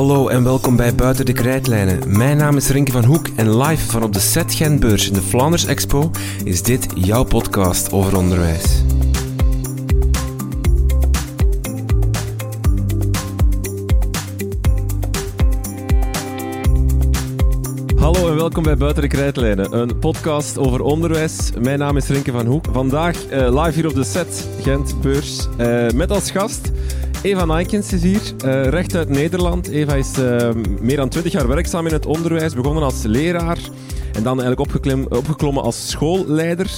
Hallo en welkom bij Buiten de Krijtlijnen. Mijn naam is Rinke van Hoek en live van op de Set Gentbeurs in de Flanders Expo is dit jouw podcast over onderwijs. Welkom bij Buiten de Krijtlijnen, een podcast over onderwijs. Mijn naam is Rinke van Hoek. Vandaag eh, live hier op de Set Gentbeurs uh, met als gast Eva Nijkens is hier, uh, recht uit Nederland. Eva is meer dan 20 jaar werkzaam in het onderwijs, begonnen als leraar en dan eigenlijk opgeklommen als schoolleider.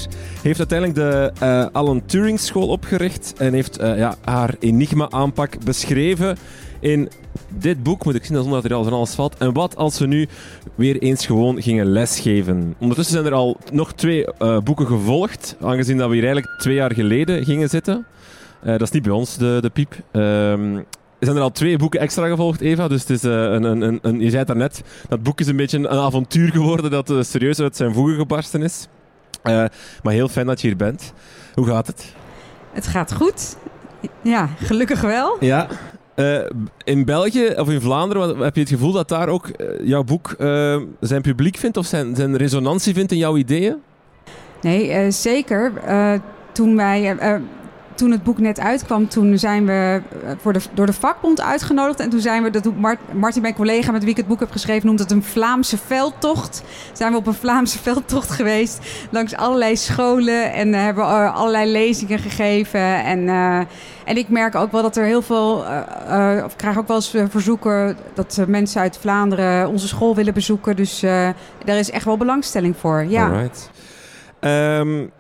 Heeft uiteindelijk de uh, Alan Turing School opgericht en heeft ja, haar enigma-aanpak beschreven in dit boek, moet ik zien zonder dat er al van alles valt. En wat als we nu weer eens gewoon gingen lesgeven? Ondertussen zijn er al nog twee boeken gevolgd, aangezien dat we hier eigenlijk twee jaar geleden gingen zitten. Uh, dat is niet bij ons, de, de piep. Um, er zijn er al twee boeken extra gevolgd, Eva. Dus het is, uh, een, een, een, je zei het daarnet, dat boek is een beetje een avontuur geworden dat serieus uit zijn voegen gebarsten is. maar heel fijn dat je hier bent. Hoe gaat het? Het gaat goed. Ja, gelukkig wel. Ja. In België of in Vlaanderen, heb je het gevoel dat daar ook jouw boek zijn publiek vindt of zijn, zijn resonantie vindt in jouw ideeën? Nee, zeker. toen wij toen het boek net uitkwam, toen zijn we eh, voor de, door de vakbond uitgenodigd. En toen zijn we, dat doet Martin, mijn collega met wie ik het boek heb geschreven, noemt het een Vlaamse veldtocht. Zijn we op een Vlaamse veldtocht geweest langs allerlei scholen en uh, hebben uh, allerlei lezingen gegeven. En, uh, en ik merk ook wel dat er heel veel, of ik krijg ook wel eens verzoeken dat mensen uit Vlaanderen onze school willen bezoeken. Dus daar is echt wel belangstelling voor. Ja. Alright. Um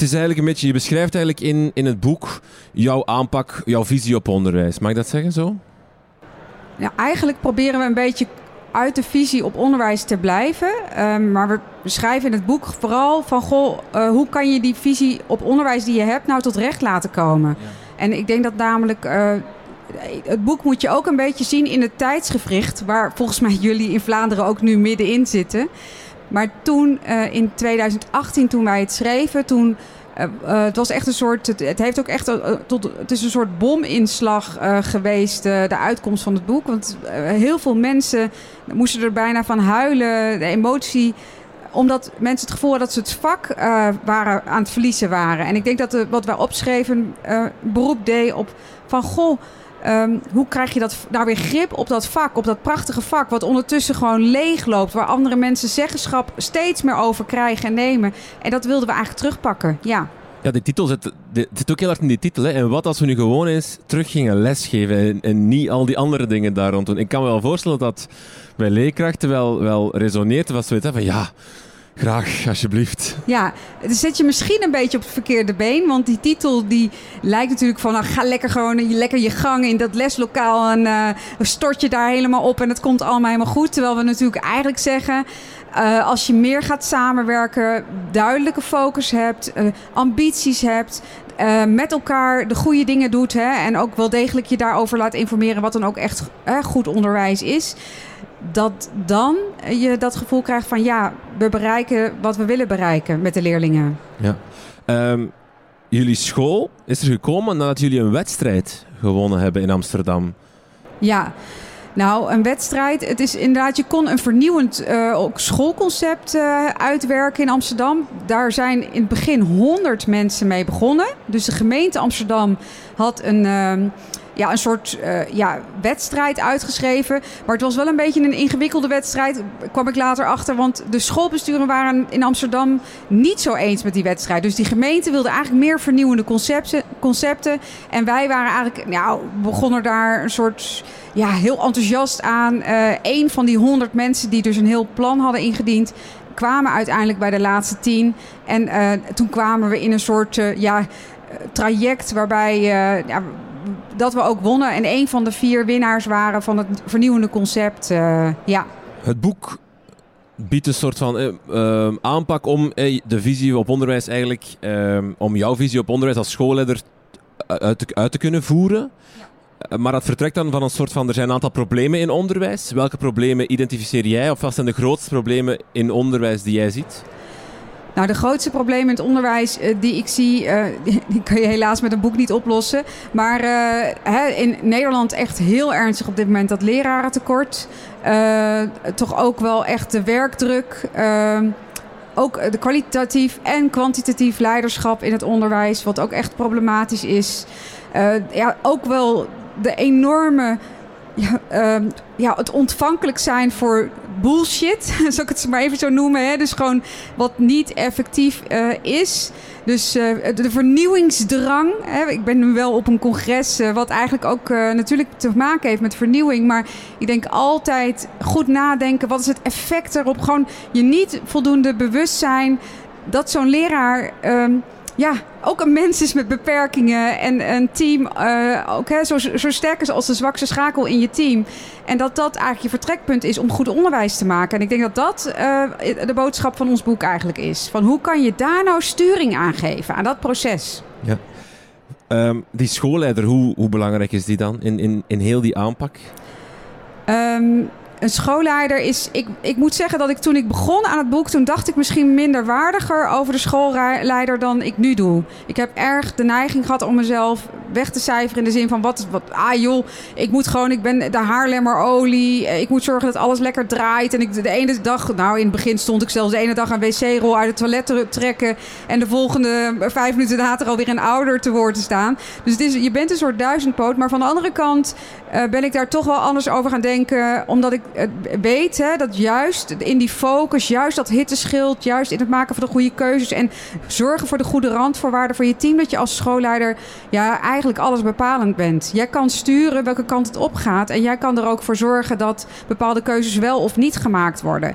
het is eigenlijk een beetje, je beschrijft eigenlijk in, in het boek jouw aanpak, jouw visie op onderwijs. Mag ik dat zeggen zo? Ja, eigenlijk proberen we een beetje uit de visie op onderwijs te blijven. Um, maar we beschrijven in het boek vooral van... Goh, uh, hoe kan je die visie op onderwijs die je hebt nou tot recht laten komen? Ja. En ik denk dat namelijk... Uh, het boek moet je ook een beetje zien in het tijdsgevricht... waar volgens mij jullie in Vlaanderen ook nu middenin zitten... Maar toen, uh, in 2018, toen wij het schreven, toen. Uh, uh, het was echt een soort. Het, heeft ook echt. tot, het is een soort bominslag geweest, de uitkomst van het boek. Want heel veel mensen moesten er bijna van huilen. De emotie omdat mensen het gevoel hadden dat ze het vak waren, aan het verliezen waren. En ik denk dat de, wat wij opschreven beroep deed op van goh. Um, hoe krijg je dat, nou weer grip op dat vak, op dat prachtige vak, wat ondertussen gewoon leeg loopt, waar andere mensen zeggenschap steeds meer over krijgen en nemen. En dat wilden we eigenlijk terugpakken, ja. Ja, de titel zit, de, zit ook heel erg in die titel. Hè. En wat als we nu gewoon eens terug gingen lesgeven en, niet al die andere dingen daar rond doen. Ik kan me wel voorstellen dat bij leerkrachten wel, wel resoneert. Was zoiets van ja, Graag, alsjeblieft. Ja, dan zet je misschien een beetje op het verkeerde been. Want die titel die lijkt natuurlijk van... Nou, ga lekker gewoon lekker je gang in dat leslokaal... en uh, stort je daar helemaal op en het komt allemaal helemaal goed. Terwijl we natuurlijk eigenlijk zeggen... Uh, als je meer gaat samenwerken, duidelijke focus hebt, uh, ambities hebt, met elkaar de goede dingen doet hè, en ook wel degelijk je daarover laat informeren wat dan ook echt goed onderwijs is, dat dan je dat gevoel krijgt van ja, we bereiken wat we willen bereiken met de leerlingen. Ja. Um, jullie school is er gekomen nadat jullie een wedstrijd gewonnen hebben in Amsterdam. Ja. Nou, een wedstrijd. Het is inderdaad, je kon een vernieuwend uh, schoolconcept uh, uitwerken in Amsterdam. Daar zijn in het begin 100 mensen mee begonnen. Dus de gemeente Amsterdam had een. Uh, ja, een soort uh, ja, wedstrijd uitgeschreven. Maar het was wel een beetje een ingewikkelde wedstrijd, kwam ik later achter. Want de schoolbesturen waren in Amsterdam niet zo eens met die wedstrijd. Dus die gemeente wilde eigenlijk meer vernieuwende concepten. concepten. En wij waren eigenlijk, nou, begonnen daar een soort ja, heel enthousiast aan. Uh, een van die honderd mensen die dus een heel plan hadden ingediend kwamen uiteindelijk bij de laatste tien. En uh, toen kwamen we in een soort ja, traject waarbij ja, dat we ook wonnen. En een van de vier winnaars waren van het vernieuwende concept. ja. Het boek biedt een soort van aanpak om de visie op onderwijs eigenlijk, om jouw visie op onderwijs als schoolleider uit te, uit te kunnen voeren. Ja. Eh, maar dat vertrekt dan van een soort van, er zijn een aantal problemen in onderwijs. Welke problemen identificeer jij of wat zijn de grootste problemen in onderwijs die jij ziet? Nou, de grootste problemen in het onderwijs uh, die ik zie, uh, die, kun je helaas met een boek niet oplossen. Maar uh, hè, in Nederland echt heel ernstig op dit moment dat lerarentekort. toch ook wel echt de werkdruk. Ook de kwalitatief en kwantitatief leiderschap in het onderwijs, wat ook echt problematisch is. ja, ook wel de enorme ja, ja, het ontvankelijk zijn voor bullshit, zal ik het maar even zo noemen. Hè? Dus gewoon wat niet effectief uh, is. Dus uh, de vernieuwingsdrang. Hè? Ik ben nu wel op een congres uh, wat eigenlijk ook natuurlijk te maken heeft met vernieuwing. Maar ik denk altijd goed nadenken. Wat is het effect erop? Gewoon je niet voldoende bewust zijn dat zo'n leraar... Ehm, ja, ook een mens is met beperkingen en een team uh, ook hè, zo, zo sterk is als de zwakste schakel in je team. En dat dat eigenlijk je vertrekpunt is om goed onderwijs te maken. En ik denk dat dat uh, de boodschap van ons boek eigenlijk is. Van hoe kan je daar nou sturing aan geven, aan dat proces? Ja. Um, die schoolleider, hoe, hoe belangrijk is die dan in, in, in heel die aanpak? Um, een schoolleider is. Ik, ik moet zeggen dat ik toen ik begon aan het boek, toen dacht ik misschien minder waardiger over de schoolleider dan ik nu doe. Ik heb erg de neiging gehad om mezelf weg te cijferen in de zin van wat, wat ah joh, ik moet gewoon, ik ben de Haarlemmer olie, ik moet zorgen dat alles lekker draait. En ik de ene dag, nou in het begin stond ik zelfs de ene dag een wc-rol uit het toilet te trekken en de volgende vijf minuten later alweer een ouder te woord te staan. Dus het is, je bent een soort duizendpoot, maar van de andere kant uh, ben ik daar toch wel anders over gaan denken, omdat ik weet hè, dat juist in die focus, juist dat hitteschild, juist in het maken van de goede keuzes en zorgen voor de goede randvoorwaarden voor je team, dat je als schoolleider ja, eigenlijk alles bepalend bent. Jij kan sturen welke kant het op gaat en jij kan er ook voor zorgen dat bepaalde keuzes wel of niet gemaakt worden.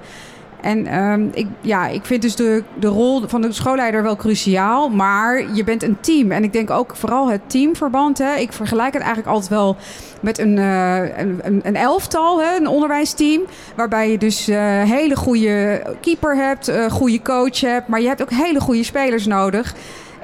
En um, ik, ja, ik vind dus de, de rol van de schoolleider wel cruciaal. Maar je bent een team. En ik denk ook vooral het teamverband. Hè. Ik vergelijk het eigenlijk altijd wel met een, uh, een, een, elftal, hè, een onderwijsteam. Waarbij je dus uh, hele goede keeper hebt, uh, goede coach hebt. Maar je hebt ook hele goede spelers nodig.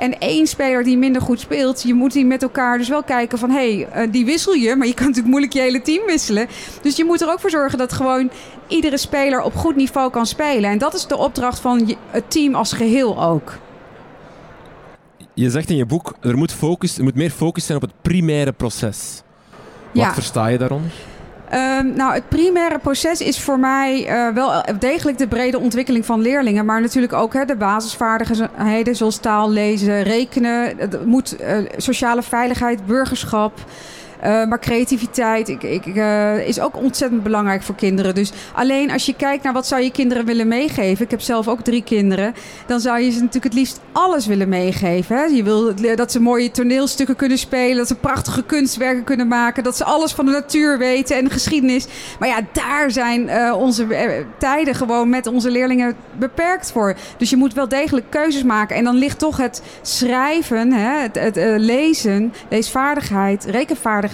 En één speler die minder goed speelt, je moet die met elkaar dus wel kijken van hé, hey, uh, die wissel je, maar je kan natuurlijk moeilijk je hele team wisselen. Dus je moet er ook voor zorgen dat gewoon iedere speler op goed niveau kan spelen. En dat is de opdracht van het team als geheel ook. Je zegt in je boek, er moet, focus, er moet meer focus zijn op het primaire proces. Wat ja. versta je daaronder? Um, nou, het primaire proces is voor mij uh, wel degelijk de brede ontwikkeling van leerlingen. Maar natuurlijk ook hè, de basisvaardigheden zoals taal, lezen, rekenen. Moet uh, sociale veiligheid, burgerschap. Uh, maar creativiteit ik, ik, uh, is ook ontzettend belangrijk voor kinderen. Dus alleen als je kijkt naar wat zou je kinderen willen meegeven. Ik heb zelf ook drie kinderen. Dan zou je ze natuurlijk het liefst alles willen meegeven. Hè? Je wil dat ze mooie toneelstukken kunnen spelen. Dat ze prachtige kunstwerken kunnen maken. Dat ze alles van de natuur weten en de geschiedenis. Maar ja, daar zijn uh, onze tijden gewoon met onze leerlingen beperkt voor. Dus je moet wel degelijk keuzes maken. En dan ligt toch het schrijven, hè? het, het lezen, leesvaardigheid, rekenvaardigheid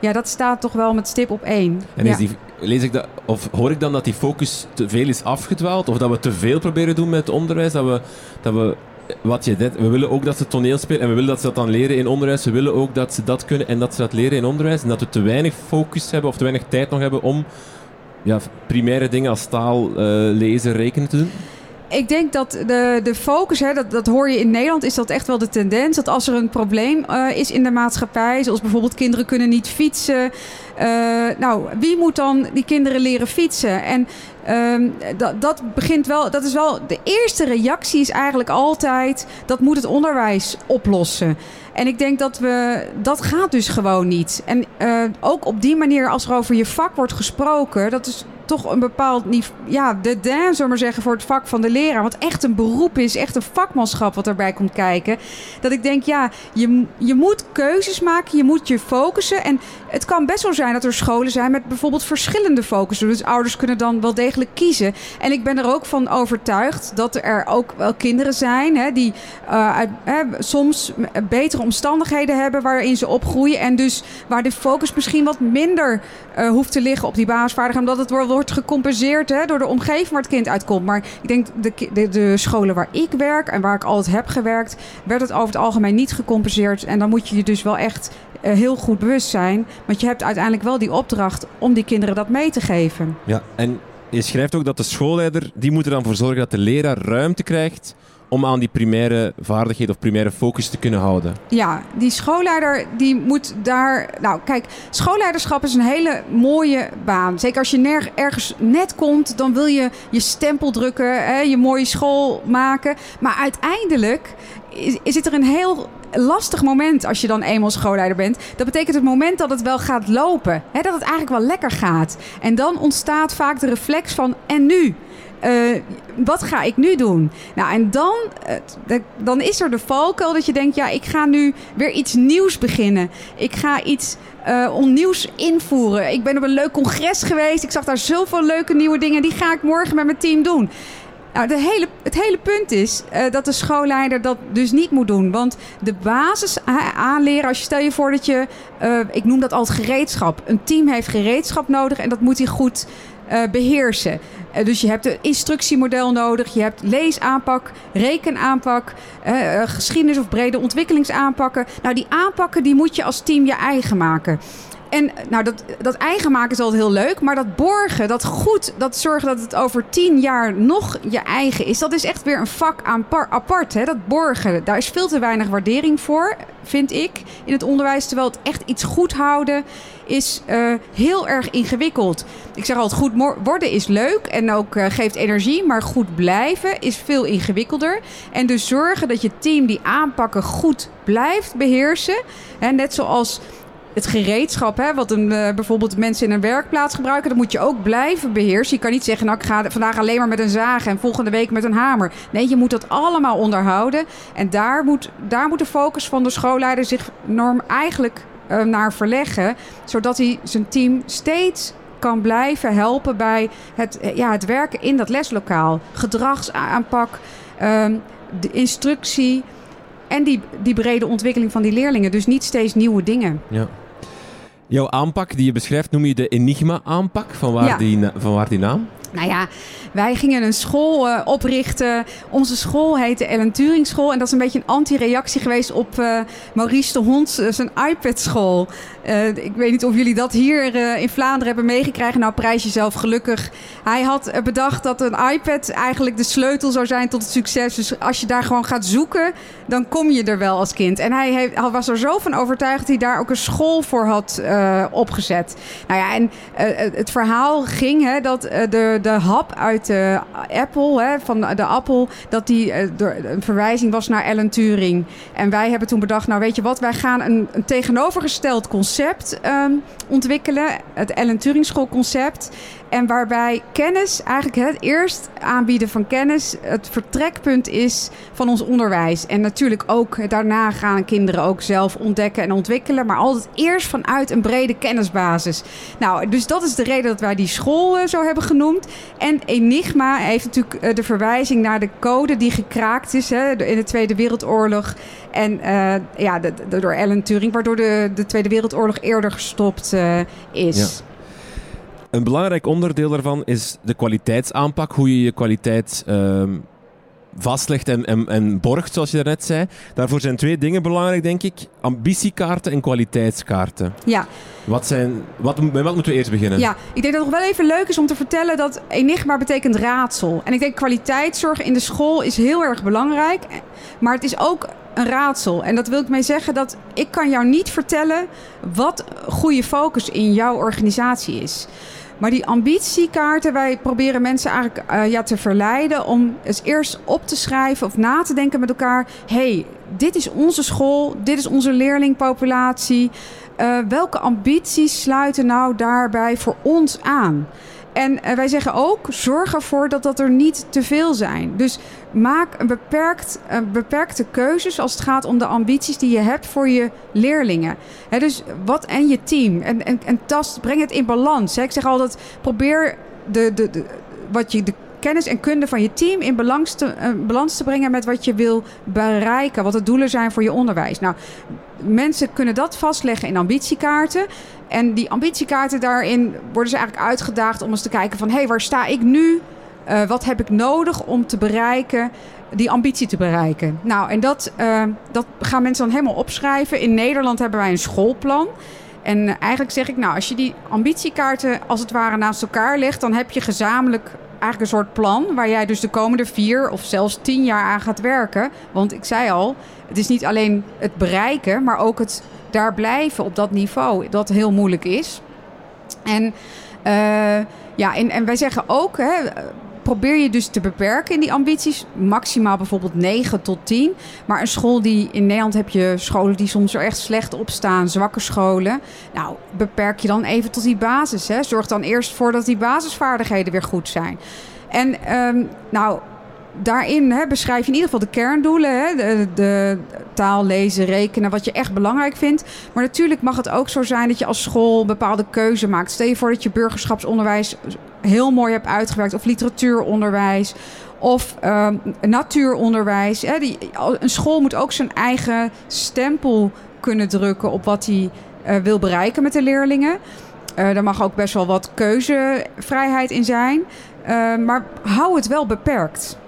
ja, dat staat toch wel met stip op één. En is die, lees ik dat, of hoor ik dan dat die focus te veel is afgedwaald? Of dat we te veel proberen doen met het onderwijs? Dat we, dat we wat je net, we willen ook dat ze toneel spelen en we willen dat ze dat dan leren in onderwijs. We willen ook dat ze dat kunnen en dat ze dat leren in onderwijs. En dat we te weinig focus hebben of te weinig tijd nog hebben om ja, primaire dingen als taal, uh, lezen, rekenen te doen ik denk dat de, de focus, hè, dat, dat hoor je in Nederland, is dat echt wel de tendens. Dat als er een probleem uh, is in de maatschappij, zoals bijvoorbeeld kinderen kunnen niet fietsen. Uh, nou, wie moet dan die kinderen leren fietsen? En um, dat, dat begint wel, dat is wel, de eerste reactie is eigenlijk altijd, dat moet het onderwijs oplossen. En ik denk dat we, dat gaat dus gewoon niet. En uh, ook op die manier, als er over je vak wordt gesproken, dat is toch een bepaald niveau, ja, de dance, zullen maar zeggen, voor het vak van de leraar. Wat echt een beroep is, echt een vakmanschap wat erbij komt kijken. Dat ik denk, ja, je, je moet keuzes maken, je moet je focussen. En het kan best wel zijn dat er scholen zijn met bijvoorbeeld verschillende focussen. Dus ouders kunnen dan wel degelijk kiezen. En ik ben er ook van overtuigd dat er ook wel kinderen zijn hè, die uh, uit, hè, soms betere omstandigheden hebben waarin ze opgroeien. En dus waar de focus misschien wat minder uh, hoeft te liggen op die basisvaardigheden. Omdat het wordt gecompenseerd hè, door de omgeving waar het kind uitkomt. Maar ik denk de, de, scholen waar ik werk en waar ik altijd heb gewerkt, werd het over het algemeen niet gecompenseerd. En dan moet je je dus wel echt uh, heel goed bewust zijn. Want je hebt uiteindelijk wel die opdracht om die kinderen dat mee te geven. Ja, en je schrijft ook dat de schoolleider, die moet er dan voor zorgen dat de leraar ruimte krijgt om aan die primaire vaardigheid of primaire focus te kunnen houden? Ja, die schoolleider die moet daar. Nou, kijk, schoolleiderschap is een hele mooie baan. Zeker als je ergens net komt, dan wil je je stempel drukken, hè, je mooie school maken. Maar uiteindelijk is, is het er een heel lastig moment als je dan eenmaal schoolleider bent. Dat betekent het moment dat het wel gaat lopen. Hè, dat het eigenlijk wel lekker gaat. En dan ontstaat vaak de reflex van en nu? Uh, wat ga ik nu doen? Nou, en dan, dan is er de valkuil dat je denkt: ja, ik ga nu weer iets nieuws beginnen. Ik ga iets uh, onnieuws invoeren. Ik ben op een leuk congres geweest. Ik zag daar zoveel leuke nieuwe dingen. Die ga ik morgen met mijn team doen. Nou, de hele, het hele punt is uh, dat de schoolleider dat dus niet moet doen. Want de basis aanleren, als je stel je voor dat je, ik noem dat als gereedschap. Een team heeft gereedschap nodig en dat moet hij goed beheersen. Dus je hebt een instructiemodel nodig, je hebt leesaanpak, rekenaanpak, geschiedenis of brede ontwikkelingsaanpakken. Nou, die aanpakken die moet je als team je eigen maken. En nou, dat, dat eigen maken is altijd heel leuk. Maar dat borgen, dat goed, dat zorgen dat het over tien jaar nog je eigen is. Dat is echt weer een vak aan apart. Hè? Dat borgen, daar is veel te weinig waardering voor, vind ik, in het onderwijs. Terwijl het echt iets goed houden is uh, heel erg ingewikkeld. Ik zeg altijd, goed worden is leuk en ook uh, geeft energie. Maar goed blijven is veel ingewikkelder. En dus zorgen dat je team die aanpakken goed blijft beheersen. Hè? Net zoals het gereedschap, hè, wat een, uh, bijvoorbeeld mensen in een werkplaats gebruiken, dat moet je ook blijven beheersen. Je kan niet zeggen, nou ik ga vandaag alleen maar met een zaag en volgende week met een hamer. Nee, je moet dat allemaal onderhouden. En daar moet, daar moet de focus van de schoolleider zich norm eigenlijk uh, naar verleggen, zodat hij zijn team steeds kan blijven helpen bij het, ja, het werken in dat leslokaal. Gedragsaanpak, uh, de instructie en die, die brede ontwikkeling van die leerlingen. Dus niet steeds nieuwe dingen. Ja. Jouw aanpak die je beschrijft, noem je de Enigma-aanpak. Van, waar die, van waar die naam? Nou ja, wij gingen een school uh, oprichten. Onze school heette Ellen Turing School. En dat is een beetje een anti-reactie geweest op uh, Maurice de Hond uh, zijn iPad-school. ik weet niet of jullie dat hier in Vlaanderen hebben meegekregen. Nou, prijs jezelf gelukkig. Hij had bedacht dat een iPad eigenlijk de sleutel zou zijn tot het succes. Dus als je daar gewoon gaat zoeken, dan kom je er wel als kind. En hij, hij was er zo van overtuigd dat hij daar ook een school voor had opgezet. Nou ja, en het verhaal ging hè, dat de, de hap uit de Apple, hè, van de Apple, dat die door, een verwijzing was naar Alan Turing. En wij hebben toen bedacht, nou weet je wat, wij gaan een, tegenovergesteld concept um, ontwikkelen. Het Alan Turing schoolconcept. En waarbij kennis, eigenlijk het eerst aanbieden van kennis, het vertrekpunt is van ons onderwijs. En natuurlijk ook daarna gaan kinderen ook zelf ontdekken en ontwikkelen. Maar altijd eerst vanuit een brede kennisbasis. Nou, dus dat is de reden dat wij die school uh, zo hebben genoemd. En Enigma heeft natuurlijk uh, de verwijzing naar de code die gekraakt is hè, in de Tweede Wereldoorlog. En uh, ja, door Alan Turing, waardoor de, de Tweede Wereldoorlog eerder gestopt is. Ja. Een belangrijk onderdeel daarvan is de kwaliteitsaanpak. Hoe je je kwaliteit um, vastlegt en, en, en, borgt, zoals je daarnet zei. Daarvoor zijn twee dingen belangrijk, denk ik. Ambitiekaarten en kwaliteitskaarten. Ja. Wat zijn, wat, met wat moeten we eerst beginnen? Ja, ik denk dat het nog wel even leuk is om te vertellen dat enigma betekent raadsel. En ik denk kwaliteitszorg in de school is heel erg belangrijk. Maar het is ook een raadsel. En dat wil ik mee zeggen dat ik kan jou niet vertellen wat goede focus in jouw organisatie is. Maar die ambitiekaarten, wij proberen mensen eigenlijk uh, ja, te verleiden om eens eerst op te schrijven of na te denken met elkaar. hey, dit is onze school, dit is onze leerlingpopulatie. Uh, welke ambities sluiten nou daarbij voor ons aan? En uh, wij zeggen ook, zorg ervoor dat dat er niet te veel zijn. Dus maak een, beperkt, een beperkte keuzes als het gaat om de ambities die je hebt voor je leerlingen. dus wat en je team. En, en, en tast, breng het in balans. Ik zeg altijd, probeer de, de, de, wat je, de kennis en kunde van je team in balans te, uh, balans te brengen met wat je wil bereiken. Wat de doelen zijn voor je onderwijs. Nou, mensen kunnen dat vastleggen in ambitiekaarten. En die ambitiekaarten daarin worden ze eigenlijk uitgedaagd om eens te kijken van... hé, hey, waar sta ik nu? Uh, wat heb ik nodig om te bereiken, die ambitie te bereiken? Nou, en dat, uh, dat gaan mensen dan helemaal opschrijven. In Nederland hebben wij een schoolplan. En eigenlijk zeg ik, nou, als je die ambitiekaarten als het ware naast elkaar legt... dan heb je gezamenlijk eigenlijk een soort plan waar jij dus de komende vier of zelfs tien jaar aan gaat werken. Want ik zei al, het is niet alleen het bereiken, maar ook het daar blijven op dat niveau, dat heel moeilijk is. En, uh, ja, en, en wij zeggen ook, hè, probeer je dus te beperken in die ambities. Maximaal bijvoorbeeld 9 tot 10. Maar een school die in Nederland heb je scholen die soms er echt slecht op staan, zwakke scholen. Nou, beperk je dan even tot die basis. Hè. Zorg dan eerst voor dat die basisvaardigheden weer goed zijn. En um, nou, daarin hè, beschrijf je in ieder geval de kerndoelen. Hè, de, de, taal, lezen, rekenen, wat je echt belangrijk vindt. Maar natuurlijk mag het ook zo zijn dat je als school bepaalde keuze maakt. Stel je voor dat je burgerschapsonderwijs heel mooi hebt uitgewerkt. Of literatuuronderwijs. Of uh, natuuronderwijs. Hè. Die, een school moet ook zijn eigen stempel kunnen drukken op wat hij uh, wil bereiken met de leerlingen. Uh, daar mag ook best wel wat keuzevrijheid in zijn. Uh, maar hou het wel beperkt.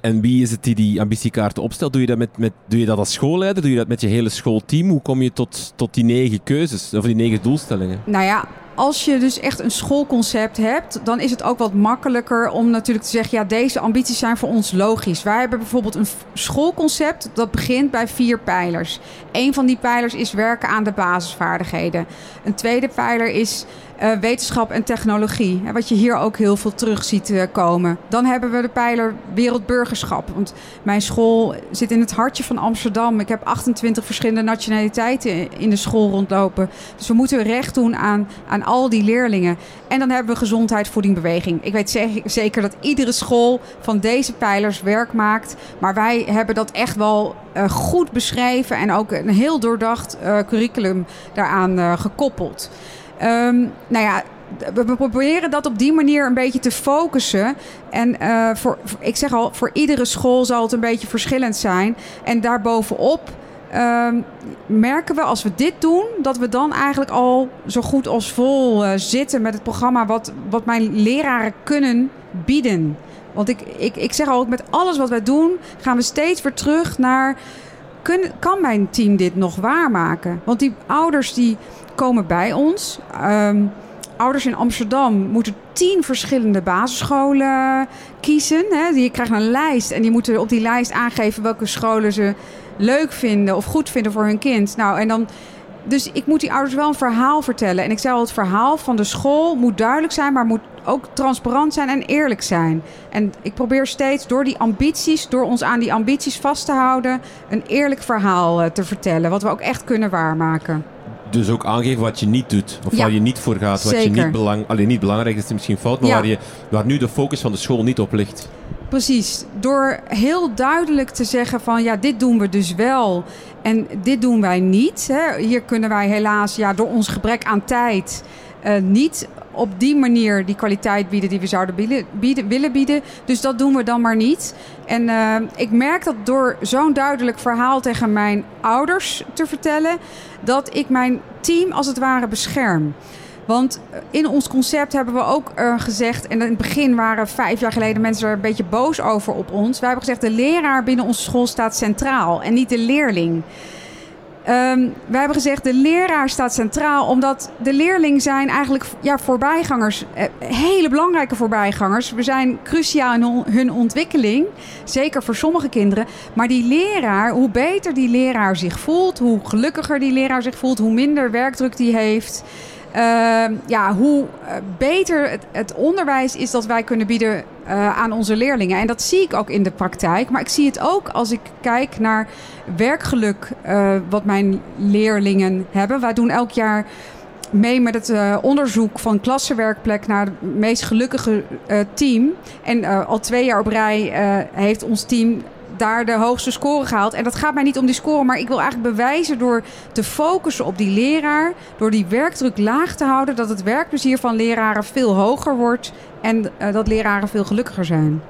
En wie is het die die ambitiekaarten opstelt? Doe je dat, met, met, doe je dat als schoolleider? Doe je dat met je hele schoolteam? Hoe kom je tot, tot die negen keuzes of die negen doelstellingen? Nou ja, als je dus echt een schoolconcept hebt, dan is het ook wat makkelijker om natuurlijk te zeggen: ja, deze ambities zijn voor ons logisch. Wij hebben bijvoorbeeld een schoolconcept dat begint bij vier pijlers. Een van die pijlers is werken aan de basisvaardigheden. Een tweede pijler is uh, wetenschap en technologie. Wat je hier ook heel veel terug ziet uh, komen. Dan hebben we de pijler wereldburgerschap. Want mijn school zit in het hartje van Amsterdam. Ik heb 28 verschillende nationaliteiten in de school rondlopen. Dus we moeten recht doen aan, aan al die leerlingen. En dan hebben we gezondheid, voeding, beweging. Ik weet zeker dat iedere school van deze pijlers werk maakt. Maar wij hebben dat echt wel uh, goed beschreven en ook een heel doordacht curriculum daaraan gekoppeld. Um, nou ja, we proberen dat op die manier een beetje te focussen. En uh, voor, ik zeg al, voor iedere school zal het een beetje verschillend zijn. En daarbovenop uh, merken we als we dit doen, dat we dan eigenlijk al zo goed als vol uh, zitten met het programma wat, wat mijn leraren kunnen bieden. Want ik, ik, ik zeg al, met alles wat wij doen, gaan we steeds weer terug naar. Kun, kan mijn team dit nog waarmaken? Want die ouders die komen bij ons. Um, ouders in Amsterdam moeten tien verschillende basisscholen kiezen. Hè. Je krijgt een lijst en die moeten op die lijst aangeven welke scholen ze leuk vinden of goed vinden voor hun kind. Nou, en dan. Dus ik moet die ouders wel een verhaal vertellen. En ik zei al, het verhaal van de school moet duidelijk zijn, maar moet ook transparant zijn en eerlijk zijn. En ik probeer steeds door die ambities, door ons aan die ambities vast te houden, een eerlijk verhaal eh, te vertellen. Wat we ook echt kunnen waarmaken dus ook aangeven wat je niet doet. Of waar je niet voor gaat. Wat je niet, belang, alleen niet belangrijk is, is misschien fout, maar waar, je, waar nu de focus van de school niet op ligt. Precies. Door heel duidelijk te zeggen van ja, dit doen we dus wel en dit doen wij niet. Hè. Hier kunnen wij helaas ja, door ons gebrek aan tijd uh, niet op die manier die kwaliteit bieden die we zouden willen bieden. Dus dat doen we dan maar niet. En uh, ik merk dat door zo'n duidelijk verhaal tegen mijn ouders te vertellen, dat ik mijn team als het ware bescherm. Want in ons concept hebben we ook uh, gezegd, en in het begin waren vijf jaar geleden mensen er een beetje boos over op ons. Wij hebben gezegd, de leraar binnen onze school staat centraal en niet de leerling. Um, wij hebben gezegd, de leraar staat centraal, omdat de leerling zijn eigenlijk ja, voorbijgangers, eh, hele belangrijke voorbijgangers. We zijn cruciaal in hun ontwikkeling, zeker voor sommige kinderen. Maar die leraar, hoe beter die leraar zich voelt, hoe gelukkiger die leraar zich voelt, hoe minder werkdruk die heeft. Uh, ja, hoe eh, beter het, het, onderwijs is dat wij kunnen bieden uh, aan onze leerlingen. En dat zie ik ook in de praktijk. Maar ik zie het ook als ik kijk naar werkgeluk uh, wat mijn leerlingen hebben. Wij doen elk jaar mee met het onderzoek van klassenwerkplek naar het meest gelukkige team. En al twee jaar op rij heeft ons team daar de hoogste score gehaald. En dat gaat mij niet om die score, maar ik wil eigenlijk bewijzen door te focussen op die leraar, door die werkdruk laag te houden, dat het werkplezier van leraren veel hoger wordt en uh, dat leraren veel gelukkiger zijn.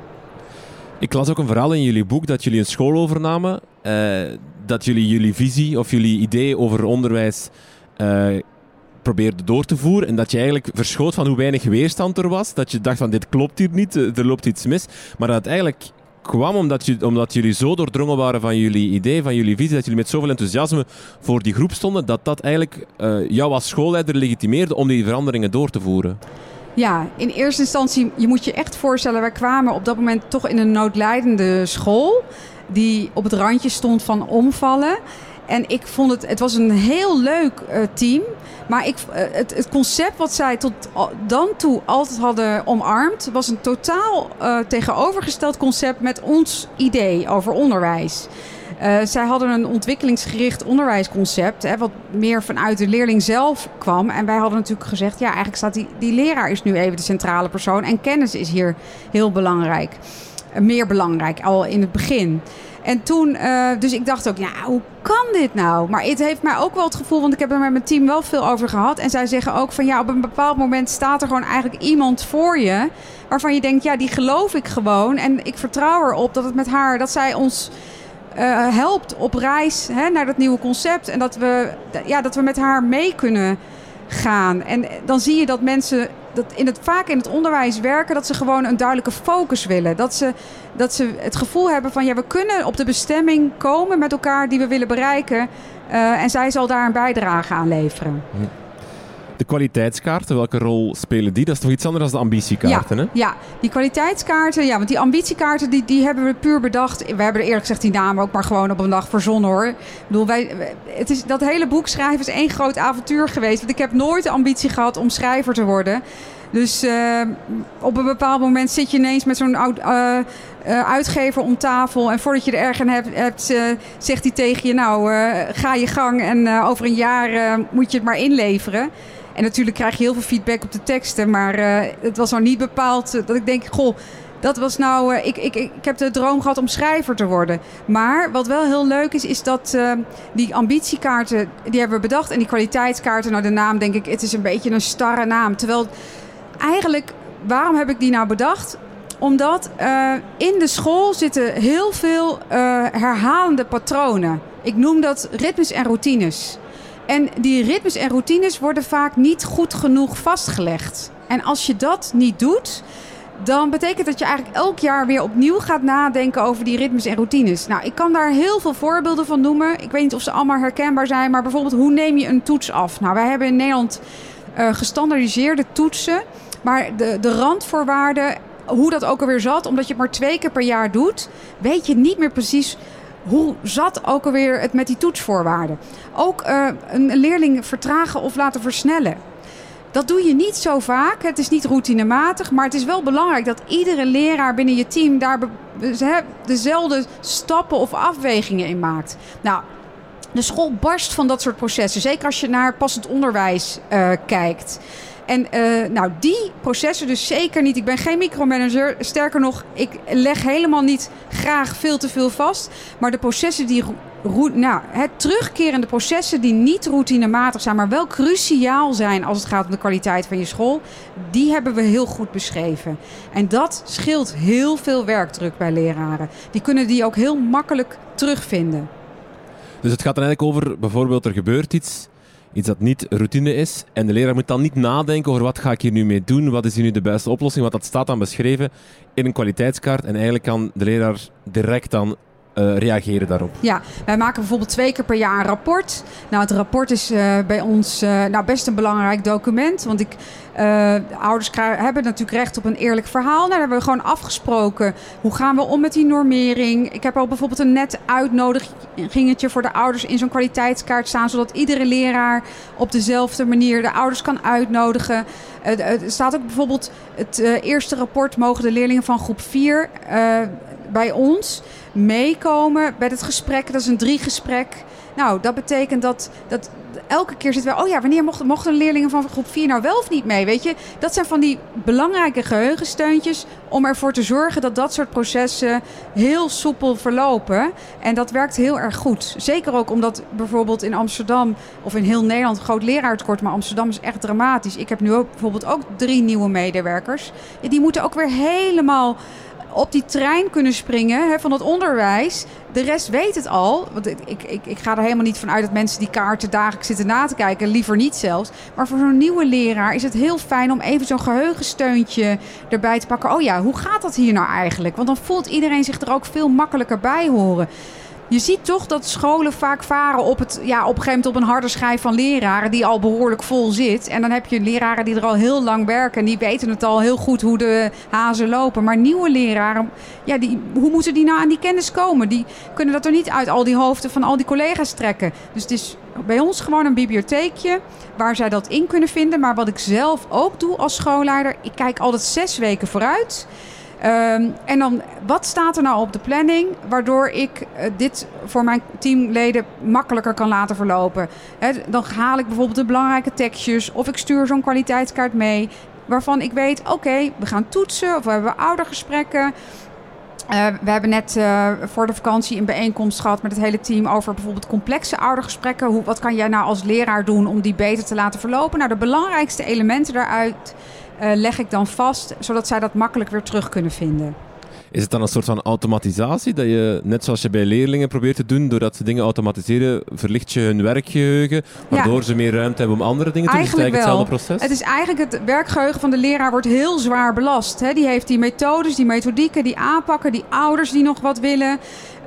Ik las ook een verhaal in jullie boek dat jullie een school overnamen, uh, dat jullie jullie visie of jullie idee over onderwijs uh, probeerde door te voeren. En dat je eigenlijk verschoot van hoe weinig weerstand er was. Dat je dacht van dit klopt hier niet, er loopt iets mis. Maar dat eigenlijk kwam omdat, je, omdat jullie zo doordrongen waren van jullie idee, van jullie visie, dat jullie met zoveel enthousiasme voor die groep stonden, dat dat eigenlijk uh, jou als schoolleider legitimeerde om die veranderingen door te voeren. Ja, in eerste instantie, je moet je echt voorstellen, wij kwamen op dat moment toch in een noodlijdende school. Die op het randje stond van omvallen. En ik vond het, het was een heel leuk uh, team. Maar ik, uh, het, het, concept wat zij tot dan toe altijd hadden omarmd, was een totaal uh, tegenovergesteld concept met ons idee over onderwijs. Zij hadden een ontwikkelingsgericht onderwijsconcept, hè, wat meer vanuit de leerling zelf kwam. En wij hadden natuurlijk gezegd, ja, eigenlijk staat die, die leraar is nu even de centrale persoon. En kennis is hier heel belangrijk. Meer belangrijk, al in het begin. En toen, uh, dus ik dacht ook, ja, hoe kan dit nou? Maar het heeft mij ook wel het gevoel, want ik heb er met mijn team wel veel over gehad. En zij zeggen ook van, ja, op een bepaald moment staat er gewoon eigenlijk iemand voor je. Waarvan je denkt, ja, die geloof ik gewoon. En ik vertrouw erop dat het met haar, dat zij ons uh, helpt op reis hè, naar dat nieuwe concept. En dat we, ja, dat we met haar mee kunnen gaan. En dan zie je dat mensen dat in het, vaak in het onderwijs werken, dat ze gewoon een duidelijke focus willen. Dat ze, dat ze het gevoel hebben van ja, we kunnen op de bestemming komen met elkaar die we willen bereiken. Uh, en zij zal daar een bijdrage aan leveren. Hm. De kwaliteitskaarten, welke rol spelen die? Dat is toch iets anders dan de ambitiekaarten, ja, hè? Ja, die kwaliteitskaarten, ja, want die ambitiekaarten die, die hebben we puur bedacht. We hebben er eerlijk gezegd die naam ook maar gewoon op een dag verzonnen hoor. Ik bedoel, wij, het is, dat hele boek schrijven is één groot avontuur geweest. Want ik heb nooit de ambitie gehad om schrijver te worden. Dus uh, op een bepaald moment zit je ineens met zo'n oud, uh, uh, uitgever om tafel. En voordat je er erg aan hebt, hebt zegt hij tegen je: Nou, ga je gang. En over een jaar moet je het maar inleveren. En natuurlijk krijg je heel veel feedback op de teksten. Maar het was nou niet bepaald dat ik denk: Goh. Dat was nou, ik, ik, ik heb de droom gehad om schrijver te worden. Maar wat wel heel leuk is, is dat uh, die ambitiekaarten, die hebben we bedacht. En die kwaliteitskaarten, nou de naam denk ik, het is een beetje een starre naam. Terwijl eigenlijk, waarom heb ik die nou bedacht? Omdat uh, in de school zitten heel veel uh, herhalende patronen. Ik noem dat ritmes en routines. En die ritmes en routines worden vaak niet goed genoeg vastgelegd. En als je dat niet doet, dan betekent dat je eigenlijk elk jaar weer opnieuw gaat nadenken over die ritmes en routines. Nou, ik kan daar heel veel voorbeelden van noemen. Ik weet niet of ze allemaal herkenbaar zijn, maar bijvoorbeeld hoe neem je een toets af? Nou, wij hebben in Nederland uh, gestandardiseerde toetsen. Maar de, de randvoorwaarden, hoe dat ook alweer zat, omdat je het maar twee keer per jaar doet, weet je niet meer precies hoe zat ook alweer het met die toetsvoorwaarden. Ook uh, een leerling vertragen of laten versnellen. Dat doe je niet zo vaak. Het is niet routinematig, maar het is wel belangrijk dat iedere leraar binnen je team daar dezelfde stappen of afwegingen in maakt. Nou, de school barst van dat soort processen. Zeker als je naar passend onderwijs uh, kijkt. En uh, nou, die processen dus zeker niet. Ik ben geen micromanager. Sterker nog, ik leg helemaal niet graag veel te veel vast. Maar de processen die. Nou, het terugkerende processen die niet routinematig zijn, maar wel cruciaal zijn als het gaat om de kwaliteit van je school, die hebben we heel goed beschreven. En dat scheelt heel veel werkdruk bij leraren. Die kunnen die ook heel makkelijk terugvinden. Dus het gaat er eigenlijk over, bijvoorbeeld er gebeurt iets, iets dat niet routine is. En de leraar moet dan niet nadenken over wat ga ik hier nu mee doen, wat is hier nu de beste oplossing, want dat staat dan beschreven in een kwaliteitskaart. En eigenlijk kan de leraar direct dan uh, reageren daarop? Ja, wij maken bijvoorbeeld twee keer per jaar een rapport. Nou, het rapport is uh, bij ons uh, nou, best een belangrijk document. Want ik, ouders hebben natuurlijk recht op een eerlijk verhaal. Nou, daar hebben we gewoon afgesproken. Hoe gaan we om met die normering? Ik heb al bijvoorbeeld een net uitnodigingetje voor de ouders in zo'n kwaliteitskaart staan. Zodat iedere leraar op dezelfde manier de ouders kan uitnodigen. er staat ook bijvoorbeeld het eerste rapport mogen de leerlingen van groep 4 bij ons meekomen bij het gesprek. Dat is een driegesprek. Nou, dat betekent dat, dat elke keer zitten we... oh ja, wanneer mochten, mochten leerlingen van groep 4 nou wel of niet mee? Weet je, dat zijn van die belangrijke geheugensteuntjes... om ervoor te zorgen dat dat soort processen heel soepel verlopen. En dat werkt heel erg goed. Zeker ook omdat bijvoorbeeld in Amsterdam... of in heel Nederland groot leraartekort... maar Amsterdam is echt dramatisch. Ik heb nu ook bijvoorbeeld ook drie nieuwe medewerkers. Die moeten ook weer helemaal op die trein kunnen springen hè, van het onderwijs. De rest weet het al. Want ik, ik, ik ga er helemaal niet van uit dat mensen die kaarten dagelijks zitten na te kijken. Liever niet zelfs. Maar voor zo'n nieuwe leraar is het heel fijn om even zo'n geheugensteuntje erbij te pakken. Oh ja, hoe gaat dat hier nou eigenlijk? Want dan voelt iedereen zich er ook veel makkelijker bij horen. Je ziet toch dat scholen vaak varen op, het, ja, op een gegeven moment op een harde schijf van leraren die al behoorlijk vol zit. En dan heb je leraren die er al heel lang werken en die weten het al heel goed hoe de hazen lopen. Maar nieuwe leraren, ja, die, hoe moeten die nou aan die kennis komen? Die kunnen dat er niet uit al die hoofden van al die collega's trekken. Dus het is bij ons gewoon een bibliotheekje waar zij dat in kunnen vinden. Maar wat ik zelf ook doe als schoolleider, ik kijk altijd zes weken vooruit. Um, en dan, wat staat er nou op de planning waardoor ik uh, dit voor mijn teamleden makkelijker kan laten verlopen? Dan haal ik bijvoorbeeld de belangrijke tekstjes of ik stuur zo'n kwaliteitskaart mee. Waarvan ik weet, oké, we gaan toetsen of we hebben oudergesprekken. Uh, we hebben net uh, voor de vakantie een bijeenkomst gehad met het hele team over bijvoorbeeld complexe oudergesprekken. Hoe, wat kan jij nou als leraar doen om die beter te laten verlopen? Nou, de belangrijkste elementen daaruit leg ik dan vast, zodat zij dat makkelijk weer terug kunnen vinden. Is het dan een soort van automatisatie dat je, net zoals je bij leerlingen probeert te doen, doordat ze dingen automatiseren, verlicht je hun werkgeheugen, waardoor ja. ze meer ruimte hebben om andere dingen te doen? Eigenlijk het eigenlijk hetzelfde proces? Het is eigenlijk het werkgeheugen van de leraar wordt heel zwaar belast. Hè? Die heeft die methodes, die methodieken, die aanpakken, die ouders die nog wat willen.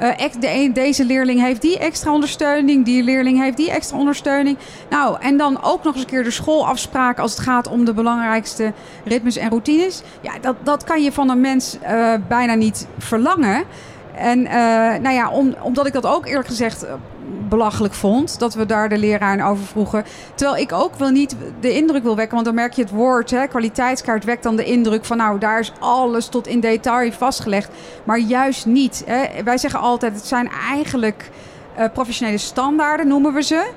Uh, de, deze leerling heeft die extra ondersteuning, die leerling heeft die extra ondersteuning. Nou, en dan ook nog eens een keer de schoolafspraken als het gaat om de belangrijkste ritmes en routines. Ja, dat, dat kan je van een mens uh, bijna niet verlangen. En uh, nou ja, om, omdat ik dat ook eerlijk gezegd belachelijk vond. Dat we daar de leraar over vroegen. Terwijl ik ook wel niet de indruk wil wekken. Want dan merk je het woord, hè, kwaliteitskaart, wekt dan de indruk van... nou, daar is alles tot in detail vastgelegd. Maar juist niet. Hè. Wij zeggen altijd, het zijn eigenlijk uh, professionele standaarden, noemen we ze.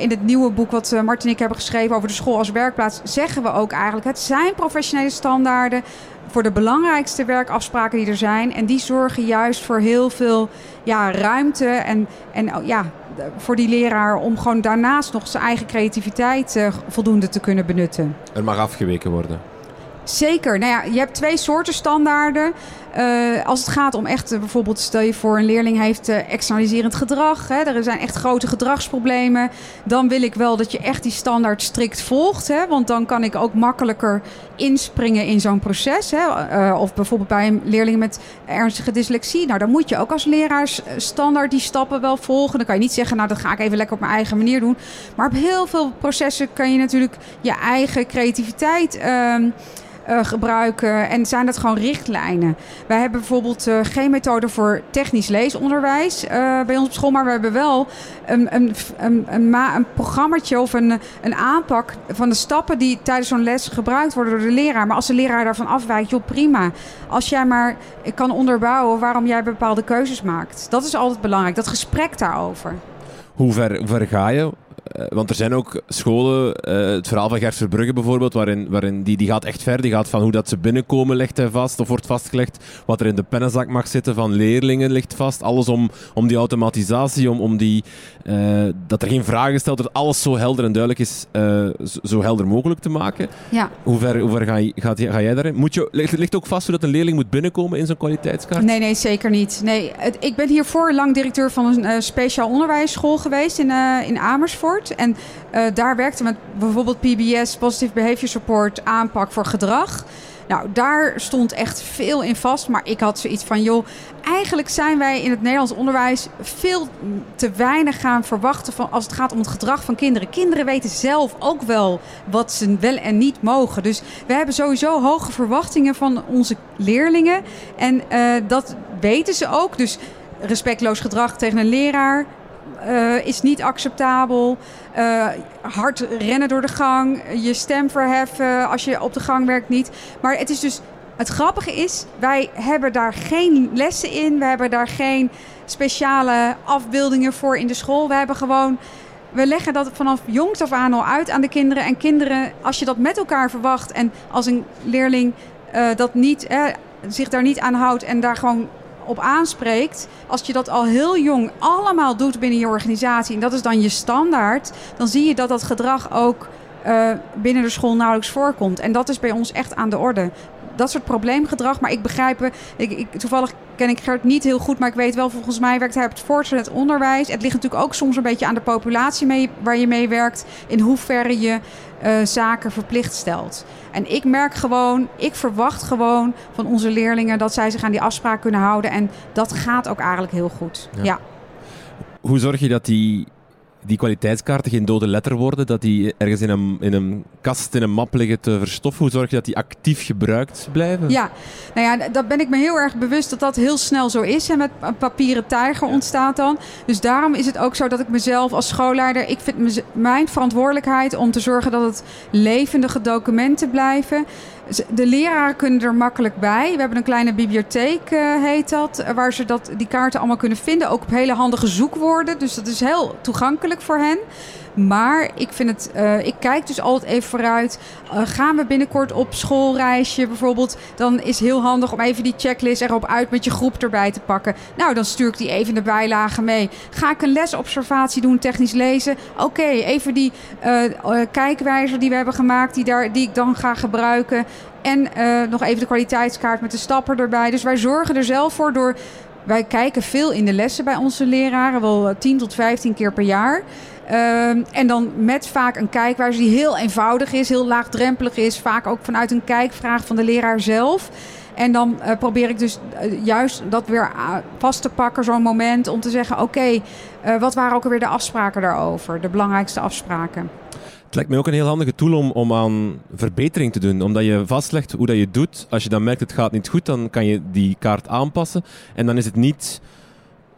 In het nieuwe boek wat uh, en ik hebben geschreven over de school als werkplaats... zeggen we ook eigenlijk, het zijn professionele standaarden voor de belangrijkste werkafspraken die er zijn. En die zorgen juist voor heel veel ja, ruimte en, en oh, ja, voor die leraar om gewoon daarnaast nog zijn eigen creativiteit uh, voldoende te kunnen benutten. Er mag afgeweken worden. Zeker. Nou ja, je hebt twee soorten standaarden. Uh, als het gaat om echt, uh, bijvoorbeeld, stel je voor een leerling heeft uh, externaliserend gedrag. Hè, er zijn echt grote gedragsproblemen. Dan wil ik wel dat je echt die standaard strikt volgt. Hè, want dan kan ik ook makkelijker inspringen in zo'n proces. Hè. of bijvoorbeeld bij een leerling met ernstige dyslexie. Nou, dan moet je ook als leraar standaard die stappen wel volgen. Dan kan je niet zeggen, nou, dat ga ik even lekker op mijn eigen manier doen. Maar op heel veel processen kan je natuurlijk je eigen creativiteit. Uh, gebruiken. En zijn dat gewoon richtlijnen. Wij hebben bijvoorbeeld uh, geen methode voor technisch leesonderwijs uh, bij ons op school. Maar we hebben wel een, een, een, een, een programmaatje of een, een aanpak van de stappen die tijdens zo'n les gebruikt worden door de leraar. Maar als de leraar daarvan afwijkt, joh prima. Als jij maar kan onderbouwen waarom jij bepaalde keuzes maakt. Dat is altijd belangrijk. Dat gesprek daarover. Hoe ver, hoe ver ga je? Uh, want er zijn ook scholen, uh, het verhaal van Gert Verbrugge bijvoorbeeld, waarin, waarin die, die gaat echt ver. Die gaat van hoe dat ze binnenkomen legt hij vast of wordt vastgelegd. Wat er in de pennenzak mag zitten van leerlingen ligt vast. Alles om, om die automatisatie, om, om die, uh, dat er geen vragen gesteld dat alles zo helder en duidelijk is, zo helder mogelijk te maken. Ja. Hoe ver, hoe ver ga, je, gaat, ga jij daarin? Moet je, ligt, ligt ook vast hoe dat een leerling moet binnenkomen in zo'n kwaliteitskaart? Nee, nee, zeker niet. Nee, het, ik ben hiervoor lang directeur van een speciaal onderwijsschool geweest in, in Amersfoort. En uh, daar werkte met bijvoorbeeld PBS, Positive Behavior Support, aanpak voor gedrag. Nou, daar stond echt veel in vast. Maar ik had zoiets van, joh, eigenlijk zijn wij in het Nederlands onderwijs veel te weinig gaan verwachten van als het gaat om het gedrag van kinderen. Kinderen weten zelf ook wel wat ze wel en niet mogen. Dus we hebben sowieso hoge verwachtingen van onze leerlingen. En uh, dat weten ze ook. Dus respectloos gedrag tegen een leraar, uh, is niet acceptabel. Uh, hard rennen door de gang, je stem verheffen als je op de gang werkt niet. Maar het is dus. Het grappige is, wij hebben daar geen lessen in. We hebben daar geen speciale afbeeldingen voor in de school. We hebben gewoon. We leggen dat vanaf jongs af aan al uit aan de kinderen. En kinderen, als je dat met elkaar verwacht en als een leerling uh, dat niet, eh, zich daar niet aan houdt en daar gewoon op aanspreekt, als je dat al heel jong allemaal doet binnen je organisatie en dat is dan je standaard, dan zie je dat dat gedrag ook uh, binnen de school nauwelijks voorkomt. En dat is bij ons echt aan de orde. Dat soort probleemgedrag, maar ik begrijp, ik, ik, toevallig ken ik Gert niet heel goed, maar ik weet wel, volgens mij werkt hij op het voortgezet onderwijs. Het ligt natuurlijk ook soms een beetje aan de populatie mee, waar je mee werkt, in hoeverre je uh, zaken verplicht stelt. En ik merk gewoon, ik verwacht gewoon van onze leerlingen dat zij zich aan die afspraak kunnen houden. En dat gaat ook eigenlijk heel goed. Ja. ja. Hoe zorg je dat die die kwaliteitskaarten geen dode letter worden, dat die ergens in een, in een kast, in een map liggen te verstoffen? Hoe zorg je dat die actief gebruikt blijven? Ja, nou ja, dat ben ik me heel erg bewust dat dat heel snel zo is. En met een papieren tijger ontstaat dan. Dus daarom is het ook zo dat ik mezelf als schoolleider, ik vind mijn verantwoordelijkheid om te zorgen dat het levendige documenten blijven. De leraren kunnen er makkelijk bij. We hebben een kleine bibliotheek, uh, heet dat, eh, waar ze dat, die kaarten allemaal kunnen vinden. Ook op hele handige zoekwoorden. Dus dat is heel toegankelijk voor hen. Maar ik vind het, uh, ik kijk dus altijd even vooruit. Uh, gaan we binnenkort op schoolreisje bijvoorbeeld, dan is heel handig om even die checklist erop uit met je groep erbij te pakken. Nou, dan stuur ik die even de bijlage mee. Ga ik een lesobservatie doen, technisch lezen? Oké, even die uh, kijkwijzer die we hebben gemaakt, die, daar, die ik dan ga gebruiken. En nog even de kwaliteitskaart met de stapper erbij. Dus wij zorgen er zelf voor door. Wij kijken veel in de lessen bij onze leraren, wel 10 tot 15 keer per jaar. Ehm, en dan met vaak een kijkwijze die heel eenvoudig is, heel laagdrempelig is. Vaak ook vanuit een kijkvraag van de leraar zelf. En dan uh, probeer ik dus uh, juist dat weer uh, vast te pakken, zo'n moment, om te zeggen: oké, wat waren ook alweer de afspraken daarover? De belangrijkste afspraken. Het lijkt mij ook een heel handige tool om, om aan verbetering te doen. Omdat je vastlegt hoe dat je doet. Als je dan merkt het gaat niet goed, dan kan je die kaart aanpassen. En dan is het niet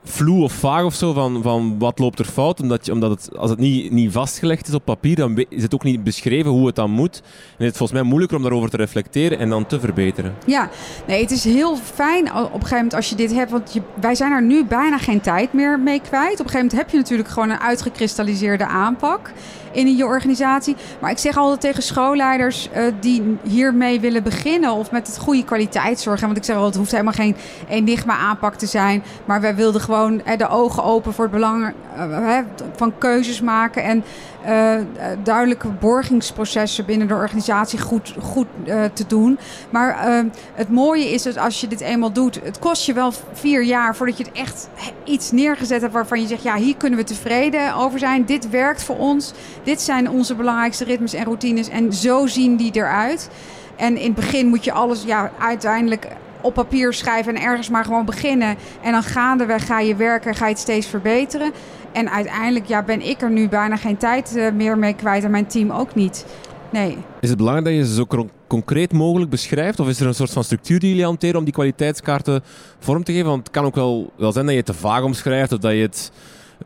vloe of vaag of zo van, van wat loopt er fout. Omdat, je, omdat het, als het niet, niet vastgelegd is op papier, dan is het ook niet beschreven hoe het dan moet. En het is volgens mij moeilijker om daarover te reflecteren en dan te verbeteren. Ja, nee, het is heel fijn op een gegeven moment als je dit hebt. Want je, wij zijn er nu bijna geen tijd meer mee kwijt. Op een gegeven moment heb je natuurlijk gewoon een uitgekristalliseerde aanpak in je organisatie. Maar ik zeg altijd tegen schoolleiders uh, die hiermee willen beginnen of met het goede kwaliteitszorg. Want ik zeg altijd, het hoeft helemaal geen enigma aanpak te zijn. Maar wij wilden gewoon uh, de ogen open voor het belang uh, van keuzes maken. En uh, duidelijke borgingsprocessen binnen de organisatie goed, goed uh, te doen. Maar het mooie is dat als je dit eenmaal doet, het kost je wel vier jaar voordat je het echt iets neergezet hebt waarvan je zegt, ja, hier kunnen we tevreden over zijn. Dit werkt voor ons. Dit zijn onze belangrijkste ritmes en routines en zo zien die eruit. En in het begin moet je alles, ja, uiteindelijk op papier schrijven en ergens maar gewoon beginnen. En dan gaandeweg ga je werken, ga je het steeds verbeteren. En uiteindelijk ja, ben ik er nu bijna geen tijd uh, meer mee kwijt en mijn team ook niet. Nee. Is het belangrijk dat je ze zo concreet mogelijk beschrijft? Of is er een soort van structuur die jullie hanteren om die kwaliteitskaarten vorm te geven? Want het kan ook wel, wel zijn dat je het te vaag omschrijft of dat je het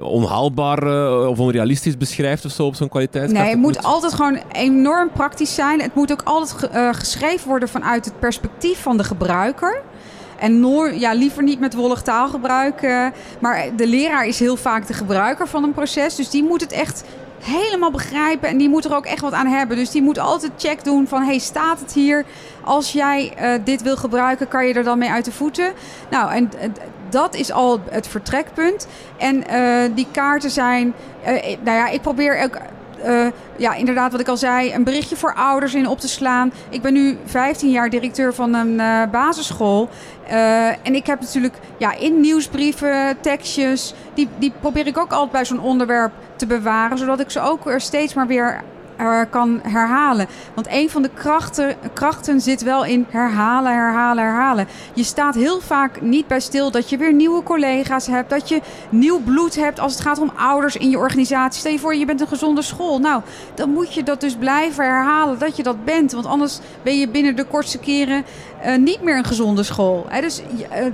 onhaalbaar uh, of onrealistisch beschrijft of zo op zo'n kwaliteitskaart? Nee, het moet altijd gewoon enorm praktisch zijn. Het moet ook altijd uh, geschreven worden vanuit het perspectief van de gebruiker. En noor, ja, liever niet met wollig taalgebruik. Uh, maar de leraar is heel vaak de gebruiker van een proces. Dus die moet het echt helemaal begrijpen. En die moet er ook echt wat aan hebben. Dus die moet altijd check doen van... hey, staat het hier? Als jij uh, dit wil gebruiken, kan je er dan mee uit de voeten? Nou, en uh, dat is al het vertrekpunt. En uh, die kaarten zijn... nou ja, ik probeer ook... Uh, ja, inderdaad, wat ik al zei, een berichtje voor ouders in op te slaan. Ik ben nu 15 jaar directeur van een basisschool. En ik heb natuurlijk ja, in nieuwsbrieven, tekstjes, die, die probeer ik ook altijd bij zo'n onderwerp te bewaren, zodat ik ze ook steeds maar weer kan herhalen. Want een van de krachten, krachten zit wel in herhalen, herhalen, herhalen. Je staat heel vaak niet bij stil dat je weer nieuwe collega's hebt. Dat je nieuw bloed hebt als het gaat om ouders in je organisatie. Stel je voor, je bent een gezonde school. Nou, dan moet je dat dus blijven herhalen dat je dat bent. Want anders ben je binnen de kortste keren uh, niet meer een gezonde school. He, dus uh,